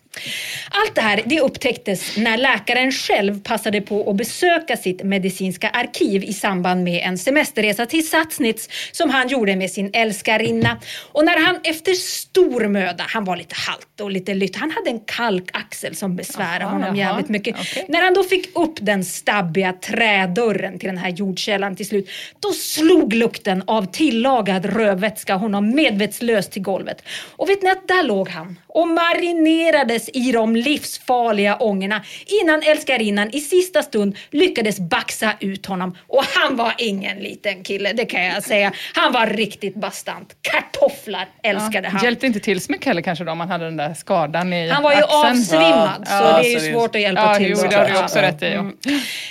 Allt det här det upptäcktes när läkaren själv passade på att besöka sitt medicinska arkiv i samband med en semesterresa till Satsnitz som han gjorde med sin älskarinna. Och när han efter stor möda, han var lite halt och lite lytt, han hade en kalkaxel som besvärade Aha, honom jaha, jävligt mycket. okej. När han då fick upp den stabbiga trädörren till den här jordkällan till slut, då slog lukten av tillagad rödvätska honom medvetslös till golvet. Och vet ni att där låg han och marinerades i de livsfarliga ångorna innan älskarinnan i sista stund lyckades baxa ut honom. Och han var ingen liten kille, det kan jag säga. Han var riktigt bastant. Kartofflar älskade han. Hjälpte inte till så mycket heller kanske då om man hade den där skadan i Han var ju axeln. avsvimmad så Ja, det är ju så svårt att hjälpa ja, till. Jo, det har du Ja. också rätt i. ja. Mm.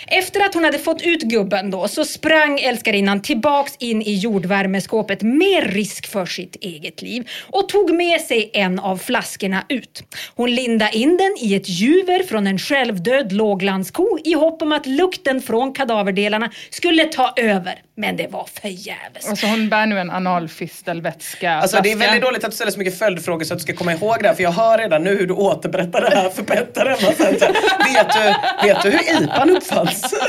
Efter att hon hade fått ut gubben då så sprang älskarinnan tillbaks in i jordvärmeskåpet med risk för sitt eget liv och tog med sig en av flaskorna ut. Hon lindade in den i ett juver från en självdöd låglandsko i hopp om att lukten från kadaverdelarna skulle ta över. Men det var förgäves. Och så hon bär nu en analfistelvätska. Alltså det är väldigt dåligt att du ställer så mycket följdfrågor så att du ska komma ihåg det här. För jag hör redan nu hur du återberättar det här för Petter hemma sen. Så, Vet du, vet du hur IPAn uppfanns?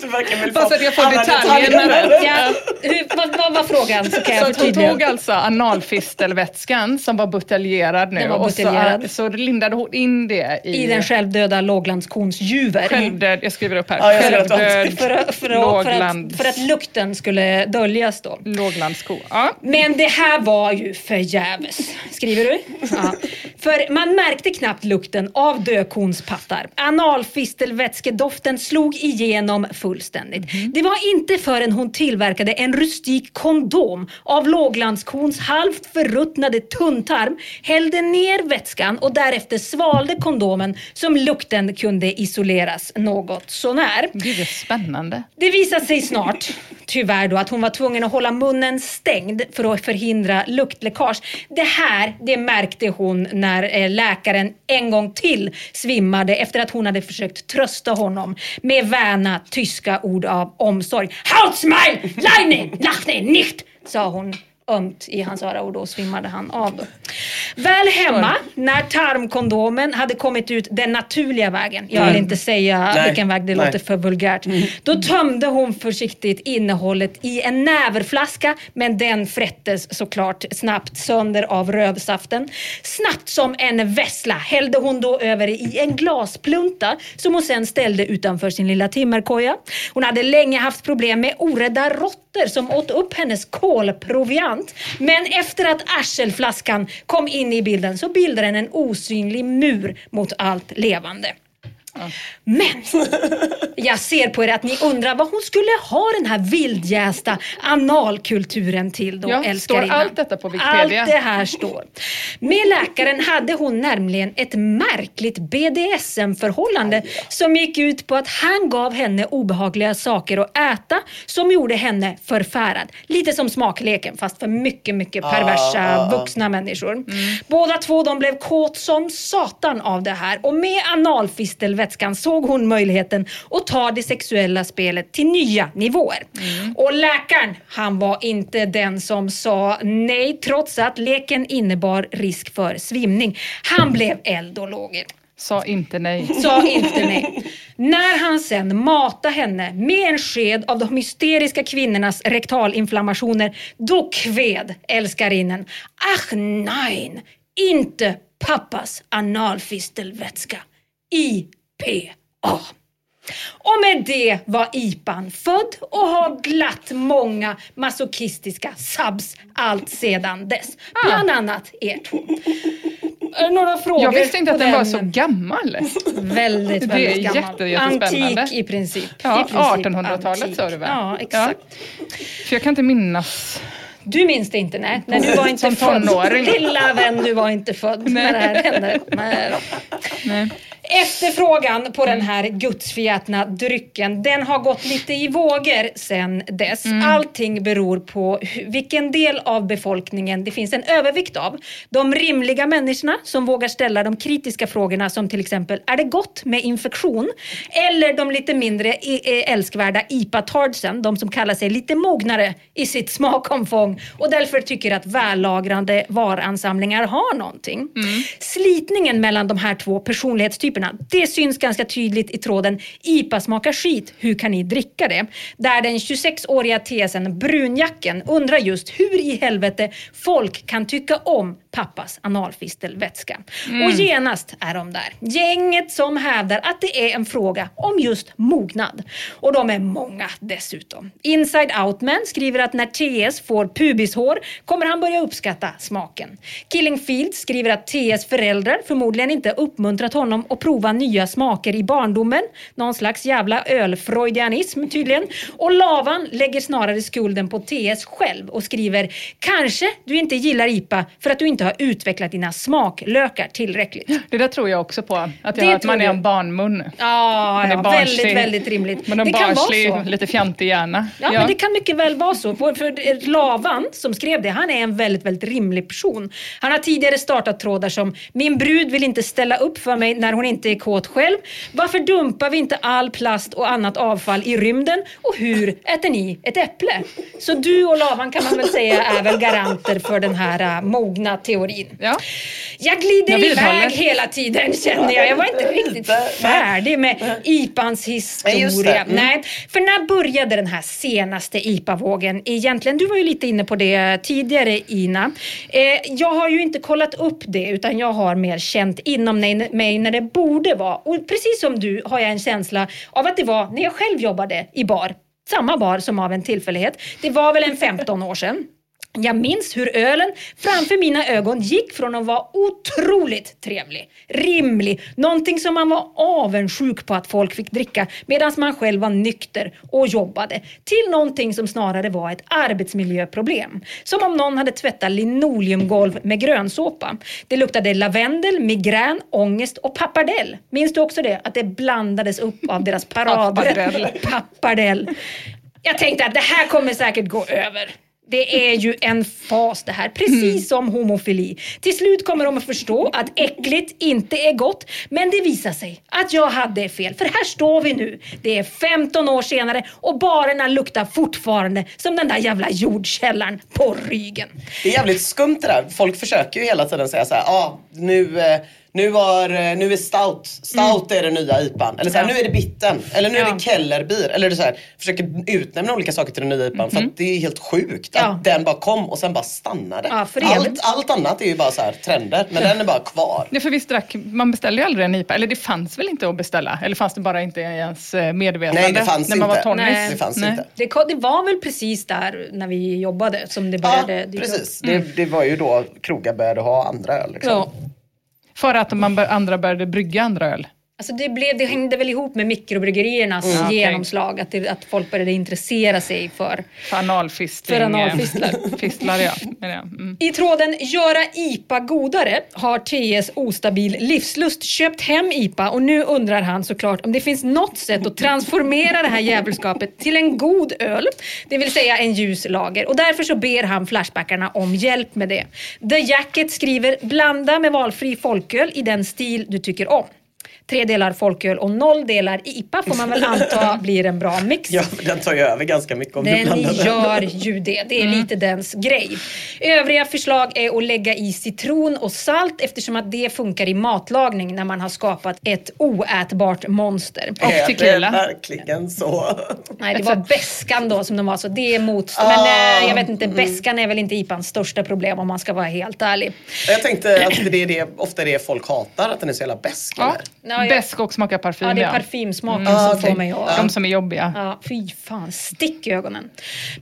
Du verkligen vill få så att jag får detaljerna rätt. Ja, hur, vad, vad var frågan så kan jag Så hon tog alltså analfistelvätskan som var buteljerad nu Den var och buteljerad. så, så lindade hon in det i, I den självdöda låglandskons juver. självdöd, jag skriver upp här, Ja, självdöd för, att- för, att, för, att, för att lukten skulle döljas då. låglandsko. Ja. Men det här var ju förgäves. Skriver du? Ja. För man märkte knappt lukten av dökonspattar. Analfistelvätskedoften slog igenom fullständigt. Det var inte förrän hon tillverkade en rustik kondom av låglandskons halvt förruttnade tunntarm, hällde ner vätskan och därefter svalde kondomen som lukten kunde isoleras något sånär. Gud, det är spännande. Det visade sig snart, tyvärr då, att hon var tvungen att hålla munnen stängd för att förhindra luktläckage. Det här, det märkte hon när eh, läkaren en gång till svimmade efter att hon hade försökt trösta honom med väna tyska ord av omsorg. Halsmeil, leine, lachne, nicht, sa hon ömt i hans öra och då svimmade han av. Då. Väl hemma, när tarmkondomen hade kommit ut den naturliga vägen, jag vill inte säga Nej. vilken väg, det Nej. låter för vulgärt. Då tömde hon försiktigt innehållet i en näverflaska men den frättes såklart snabbt sönder av rövsaften. Snabbt som en vessla hällde hon då över i en glasplunta som hon sen ställde utanför sin lilla timmerkoja. Hon hade länge haft problem med orädda råttor som åt upp hennes kolproviant. Men efter att arselflaskan kom in i bilden så bildade den en osynlig mur mot allt levande. Men jag ser på er att ni undrar vad hon skulle ha den här vildjästa analkulturen till då, Ja, står allt detta på Wikipedia? Allt det här står. Med läkaren hade hon nämligen ett märkligt BDSM-förhållande som gick ut på att han gav henne obehagliga saker att äta som gjorde henne förfärad. Lite som smakleken fast för mycket, mycket perversa vuxna människor. Båda två de blev kåt som satan av det här och med analfistelvätskan såg hon möjligheten att ta det sexuella spelet till nya nivåer. Och läkaren, han var inte den som sa nej trots att leken innebar risk för svimning. Han blev eld och lågor. Sa inte nej. Sa inte nej. När han sen matade henne med en sked av de hysteriska kvinnornas rektalinflammationer, då kved älskarinnen. Ach nein, inte pappas analfistelvätska. IPA. Och med det var IPAn född och har glatt många masochistiska subs allt sedan dess. Bland annat er två. Några frågor Jag visste inte att den var så den? gammal. Väldigt, Det är väldigt gammal. jätte- jättespännande. Antik i princip. Ja, I princip 1800-talet antik. sa du väl? Ja, exakt. För jag kan inte minnas. Du minns det inte, nej. nej du var inte Som född. tonåring. Lilla vän, du var inte född när det här hände. Nej. Nej. Efterfrågan på den här gudsförgätna drycken, den har gått lite i vågor sen dess. Allting beror på vilken del av befolkningen det finns en övervikt av. De rimliga människorna som vågar ställa de kritiska frågorna som till exempel, är det gott med infektion? Eller de lite mindre älskvärda IPA-tardsen, de som kallar sig lite mognare i sitt smakomfång och därför tycker att vällagrande varansamlingar har någonting. Slitningen mellan de här två personlighetstyperna, det syns ganska tydligt i tråden IPA smakar skit, hur kan ni dricka det? Där den 26-åriga tesen Brunjacken undrar just hur i helvete folk kan tycka om pappas analfistelvätska. Mm. Och genast är de där. Gänget som hävdar att det är en fråga om just mognad. Och de är många dessutom. Inside Outman skriver att när TS får pubishår kommer han börja uppskatta smaken. Killing Field skriver att TS föräldrar förmodligen inte uppmuntrat honom att prova nya smaker i barndomen. Någon slags jävla ölfreudianism tydligen. Och Lavan lägger snarare skulden på TS själv och skriver Kanske du inte gillar IPA för att du inte har utvecklat dina smaklökar tillräckligt. Det där tror jag också på. Att, jag, att man är en barnmun. Ja, Man är ja barnslig. väldigt, väldigt rimligt. Man är vara barnslig, lite fjantig hjärna. Ja, men det kan mycket väl vara så. För, för Lavan som skrev det, han är en väldigt, väldigt rimlig person. Han har tidigare startat trådar som “Min brud vill inte ställa upp för mig när hon inte är kåt själv. Varför dumpar vi inte all plast och annat avfall i rymden? Och hur äter ni ett äpple?” Så du och Lavan kan man väl säga är väl garanter för den här äh, mogna teorin. Ja. Jag glider Jag iväg hela tiden känner jag. Jag var inte riktigt färdig med IPAns historia. Mm. Nej, för när började den här senaste IPA-vågen egentligen? Du var ju lite inne på det tidigare Ina. Eh, jag har ju inte kollat upp det utan jag har mer känt inom mig- mig när det borde vara. Och precis som du har jag en känsla av att det var när jag själv jobbade i bar. Samma bar som av en tillfällighet. Det var väl en 15 år sedan. Jag minns hur ölen framför mina ögon gick från att vara otroligt trevlig, rimlig, någonting som man var avundsjuk på att folk fick dricka medan man själv var nykter och jobbade, till någonting som snarare var ett arbetsmiljöproblem. Som om någon hade tvättat linoleumgolv med grönsåpa. Det luktade lavendel, migrän, ångest och pappardell. Minns du också det? Att det blandades upp av deras paradrätt. Pappardell. Pappardell. Jag tänkte att det här kommer säkert gå över. Det är ju en fas det här, precis som homofili. Till slut kommer de att förstå att äckligt inte är gott. Men det visar sig att jag hade fel. För här står vi nu. Det är 15 år senare och barerna luktar fortfarande som den där jävla jordkällaren på ryggen. Det är jävligt skumt det där. Folk försöker ju hela tiden säga så här, ja ah, nu, eh, nu, var, eh, nu är stout, stout är den nya IPan. Eller så här, Ja. nu är det bitten. Eller nu är Ja. det kellerbier. Eller är så här, försöker utnämna olika saker till den nya IPan. För att det är helt sjukt Ja. att den bara kom och sen bara stannade. Ja, för allt, allt annat är ju bara så här trender. Men den är bara kvar. Ja, för visst drack, man beställde ju aldrig en IPA, eller det fanns väl inte att beställa? Eller fanns det bara inte i ens eh, medvetande? Nej, det fanns när man inte. var? Nej. Det fanns Nej. inte. Det, det var väl precis där när vi jobbade som det Ja, började upp. precis. Det, det var ju då krogar började ha andra öl. Liksom. För att man andra började brygga andra öl? Alltså det, blev, det hängde väl ihop med mikrobryggeriernas Mm, genomslag. Att, det, att folk började intressera sig för... För analfistlar. eh, Fistlar, ja. Men ja. Mm. I tråden “Göra IPA godare” har TS Ostabil Livslust köpt hem IPA och nu undrar han såklart om det finns något sätt att transformera det här djävulskapet till en god öl, det vill säga en ljus lager. Och därför så ber han Flashbackarna om hjälp med det. The Jacket skriver “Blanda med valfri folköl i den stil du tycker om”. Tre delar folköl och noll delar IPA får man väl anta blir en bra mix. Ja, den tar ju över ganska mycket om du Den blandar den. gör ju det. Det är lite dens grej. Övriga förslag är att lägga i citron och salt eftersom att det funkar i matlagning när man har skapat ett oätbart monster. Och Är tequila. det verkligen så? Nej, det var beskan då som de var så. Det är mot... Men Ah, eh, jag vet inte, beskan är väl inte IPAns största problem om man ska vara helt ärlig. Jag tänkte att det är det, ofta är det folk hatar, att den är så jävla besk. Ja. Ja. Besk och smakar parfym. Ja, det är parfymsmaken Ah, som okej. får mig att... De som är jobbiga. Ja, fy fan. Stick i ögonen.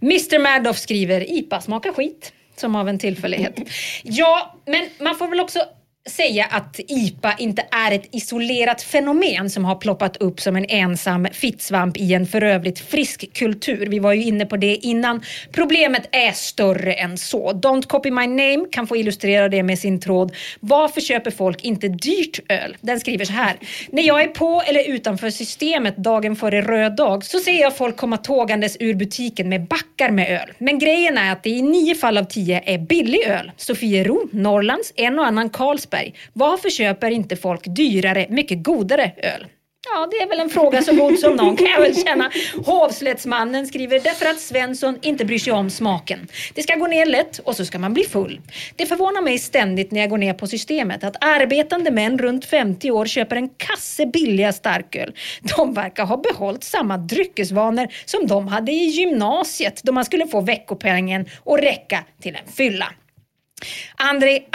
Mr Madoff skriver IPA smakar skit. Som av en tillfällighet. Ja, men man får väl också säga att IPA inte är ett isolerat fenomen som har ploppat upp som en ensam fittsvamp i en för övrigt frisk kultur. Vi var ju inne på det innan. Problemet är större än så. Don't copy my name kan få illustrera det med sin tråd. Varför köper folk inte dyrt öl? Den skriver så här. När jag är på eller utanför systemet dagen före röd dag så ser jag folk komma tågandes ur butiken med backar med öl. Men grejen är att det i nio fall av tio är billig öl. Sofiero, Norrlands, en och annan Carlsberg. Varför köper inte folk dyrare, mycket godare öl? Ja, det är väl en fråga så god som någon kan jag väl känna. Hovslättsmannen skriver därför att Svensson inte bryr sig om smaken. Det ska gå ner lätt och så ska man bli full. Det förvånar mig ständigt när jag går ner på systemet att arbetande män runt 50 år köper en kasse billiga starköl. De verkar ha behållit samma dryckesvanor som de hade i gymnasiet då man skulle få veckopengen och räcka till en fylla. Andrei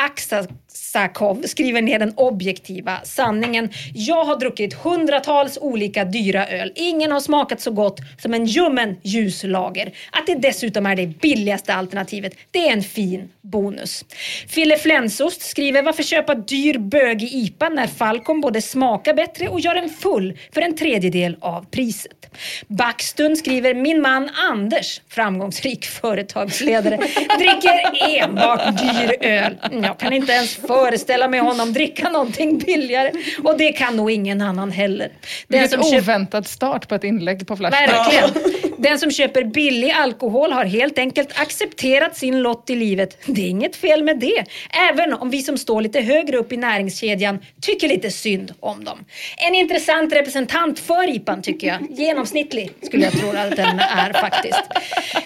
Aksakov skriver ner den objektiva sanningen. Jag har druckit hundratals olika dyra öl. Ingen har smakat så gott som en ljummen ljuslager. Att det dessutom är det billigaste alternativet, det är en fin bonus. Fille Flensost skriver varför köpa dyr bögig IPA när Falcon både smakar bättre och gör en full för en tredjedel av priset. Backstund skriver min man Anders, framgångsrik företagsledare, dricker enbart dyr öl. Mm, jag kan inte ens föreställa mig honom dricka någonting billigare och det kan nog ingen annan heller. Vilket oväntad start på ett inlägg på Flashback. Verkligen. Den som köper billig alkohol har helt enkelt accepterat sin lott i livet. Det är inget fel med det. Även om vi som står lite högre upp i näringskedjan tycker lite synd om dem. En intressant representant för IPAn tycker jag. Genomsnittlig skulle jag tro att den är faktiskt.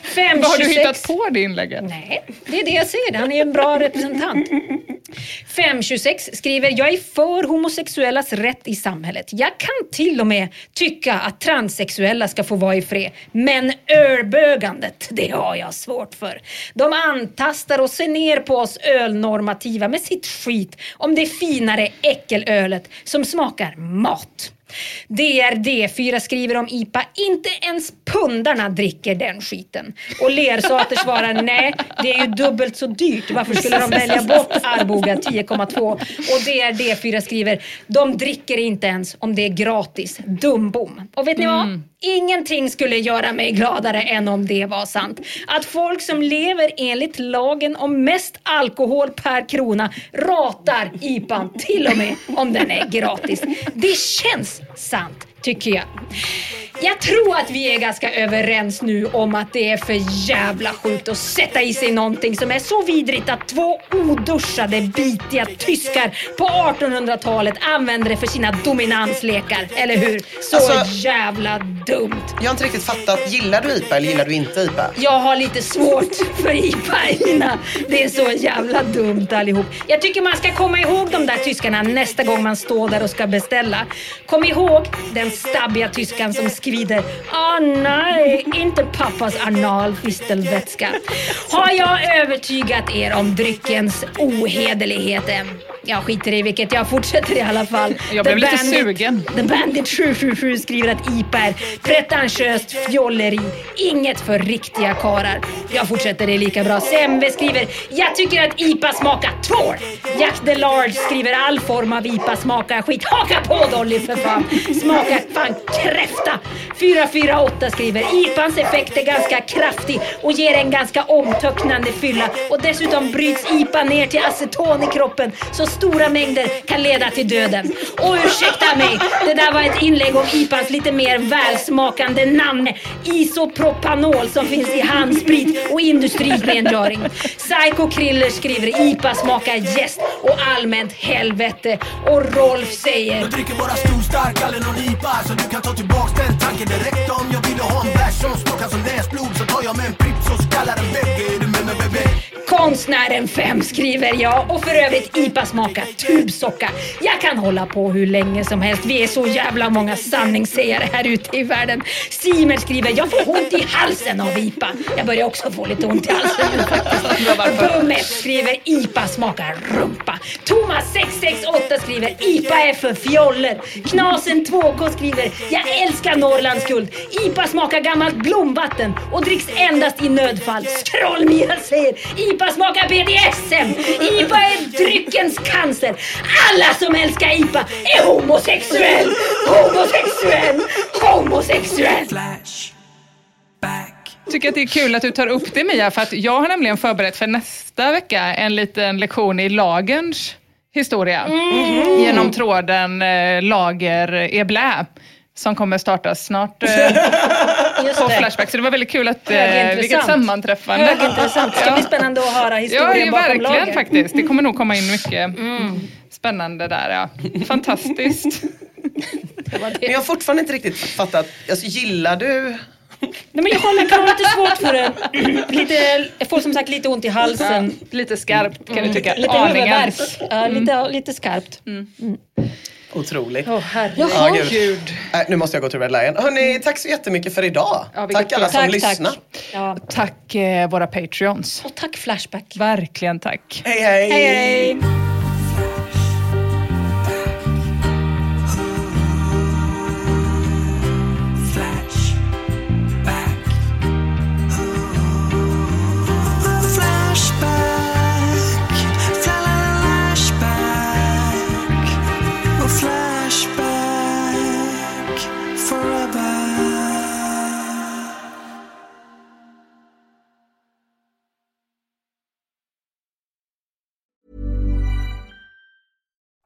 5, Vad har du 26 hittat på det inlägget? Nej, det är det jag säger. Han är en bra representant. 526 skriver, jag är för homosexuellas rätt i samhället. Jag kan till och med tycka att transsexuella ska få vara i fred. Men ölbögandet, det har jag svårt för. De antastar och ser ner på oss ölnormativa med sitt skit om det finare äckelölet som smakar mat. DRD4 skriver om IPA, inte ens pundarna dricker den skiten. Och Lersater svarar nej, det är ju dubbelt så dyrt. Varför skulle de välja bort Arboga 10,2? Och DRD4 skriver, de dricker inte ens om det är gratis. Dumbom. Och vet ni vad? Mm. Ingenting skulle göra mig gladare än om det var sant. Att folk som lever enligt lagen om mest alkohol per krona ratar IPAn till och med om den är gratis. Det känns sant tycker jag. Jag tror att vi är ganska överens nu om att det är för jävla sjukt att sätta i sig någonting som är så vidrigt att två oduschade bitiga tyskar på 1800-talet använde det för sina dominanslekar. Eller hur? Så Alltså- jävla dumt. Jag har inte riktigt fattat, gillar du IPA eller gillar du inte IPA? Jag har lite svårt för IPA Ina. Det är så jävla dumt allihop. Jag tycker man ska komma ihåg de där tyskarna nästa gång man står där och ska beställa. Kom ihåg den stabbiga tyskan som skriver Ah nej, inte pappas analfistelvätska. Har jag övertygat er om dryckens ohederlighet? Jag skiter i vilket, jag fortsätter i alla fall. Jag blev The lite Bandit- sugen. The Bandit 777 skriver att IPA är pretentiöst fjolleri. Inget för riktiga karar. Jag fortsätter, det lika bra. Sembe skriver Jag tycker att IPA smakar tvål. Jack the Large skriver all form av IPA smakar skit. Haka på Dolly för fan. Smakar fan kräfta. 448 skriver IPAns effekt är ganska kraftig och ger en ganska omtöcknande fylla. Och dessutom bryts IPA ner till aceton i kroppen så stora mängder kan leda till döden. Och ursäkta mig, det där var ett inlägg om IPAns lite mer välsmakande namn. Isopropanol som finns i handsprit och industrirengöring. Psycho Kriller skriver IPA smakar jäst och allmänt helvete. Och Rolf säger Jag dricker bara stor stark, aldrig någon IPA Så du kan ta tillbaks den tanken direkt Om jag ville ha en bärs som smakar som näsblod Så tar jag med en Pripps och skallar en bägge Är du med mig bebé? Konstnären 5 skriver jag och för övrigt IPA smakar tubsocka. Jag kan hålla på hur länge som helst. Vi är så jävla många sanningssägare här ute i världen. Simer skriver jag får ont i halsen av IPA. Jag börjar också få lite ont i halsen nu faktiskt. Bummet skriver IPA smakar rumpa. Thomas 668 skriver IPA är för fjoller. Knasen 2K skriver Jag älskar Norrlands guld. IPA smakar gammalt blomvatten och dricks endast i nödfall. Skroll-Mia säger IPA smakar BDSM. IPA är dryckens cancer. Alla som älskar IPA är homosexuell. Homosexuell. Homosexuell. tycker att det är kul att du tar upp det Mia, för att jag har nämligen förberett för nästa vecka en liten lektion i lagerns historia. Mm. Genom tråden eh, Lager är blä som kommer startas snart eh, på det. Flashback. Så det var väldigt kul att, eh, vilket sammanträffande. Högintressant. Det ska bli spännande att höra Ja, historien ja bakom verkligen. Mm. faktiskt. Det kommer nog komma in mycket spännande där. Ja. Fantastiskt. Men jag har fortfarande inte riktigt fattat, alltså, gillar du Nej, men jag håller kan ha lite svårt för det. Lite, jag får som sagt lite ont i halsen. lite skarpt kan du tycka. Lite Aningen. huvudvärk. Ja, lite, lite skarpt. Otroligt. Åh herregud. Ja, gud. Äh, nu måste jag gå till Red Lion. Hörni, tack så jättemycket för idag. vilket tack alla som Tack, tack. lyssnar. Ja. Tack eh, våra patreons. Och tack Flashback. Verkligen tack. Hej hej! Hej hej!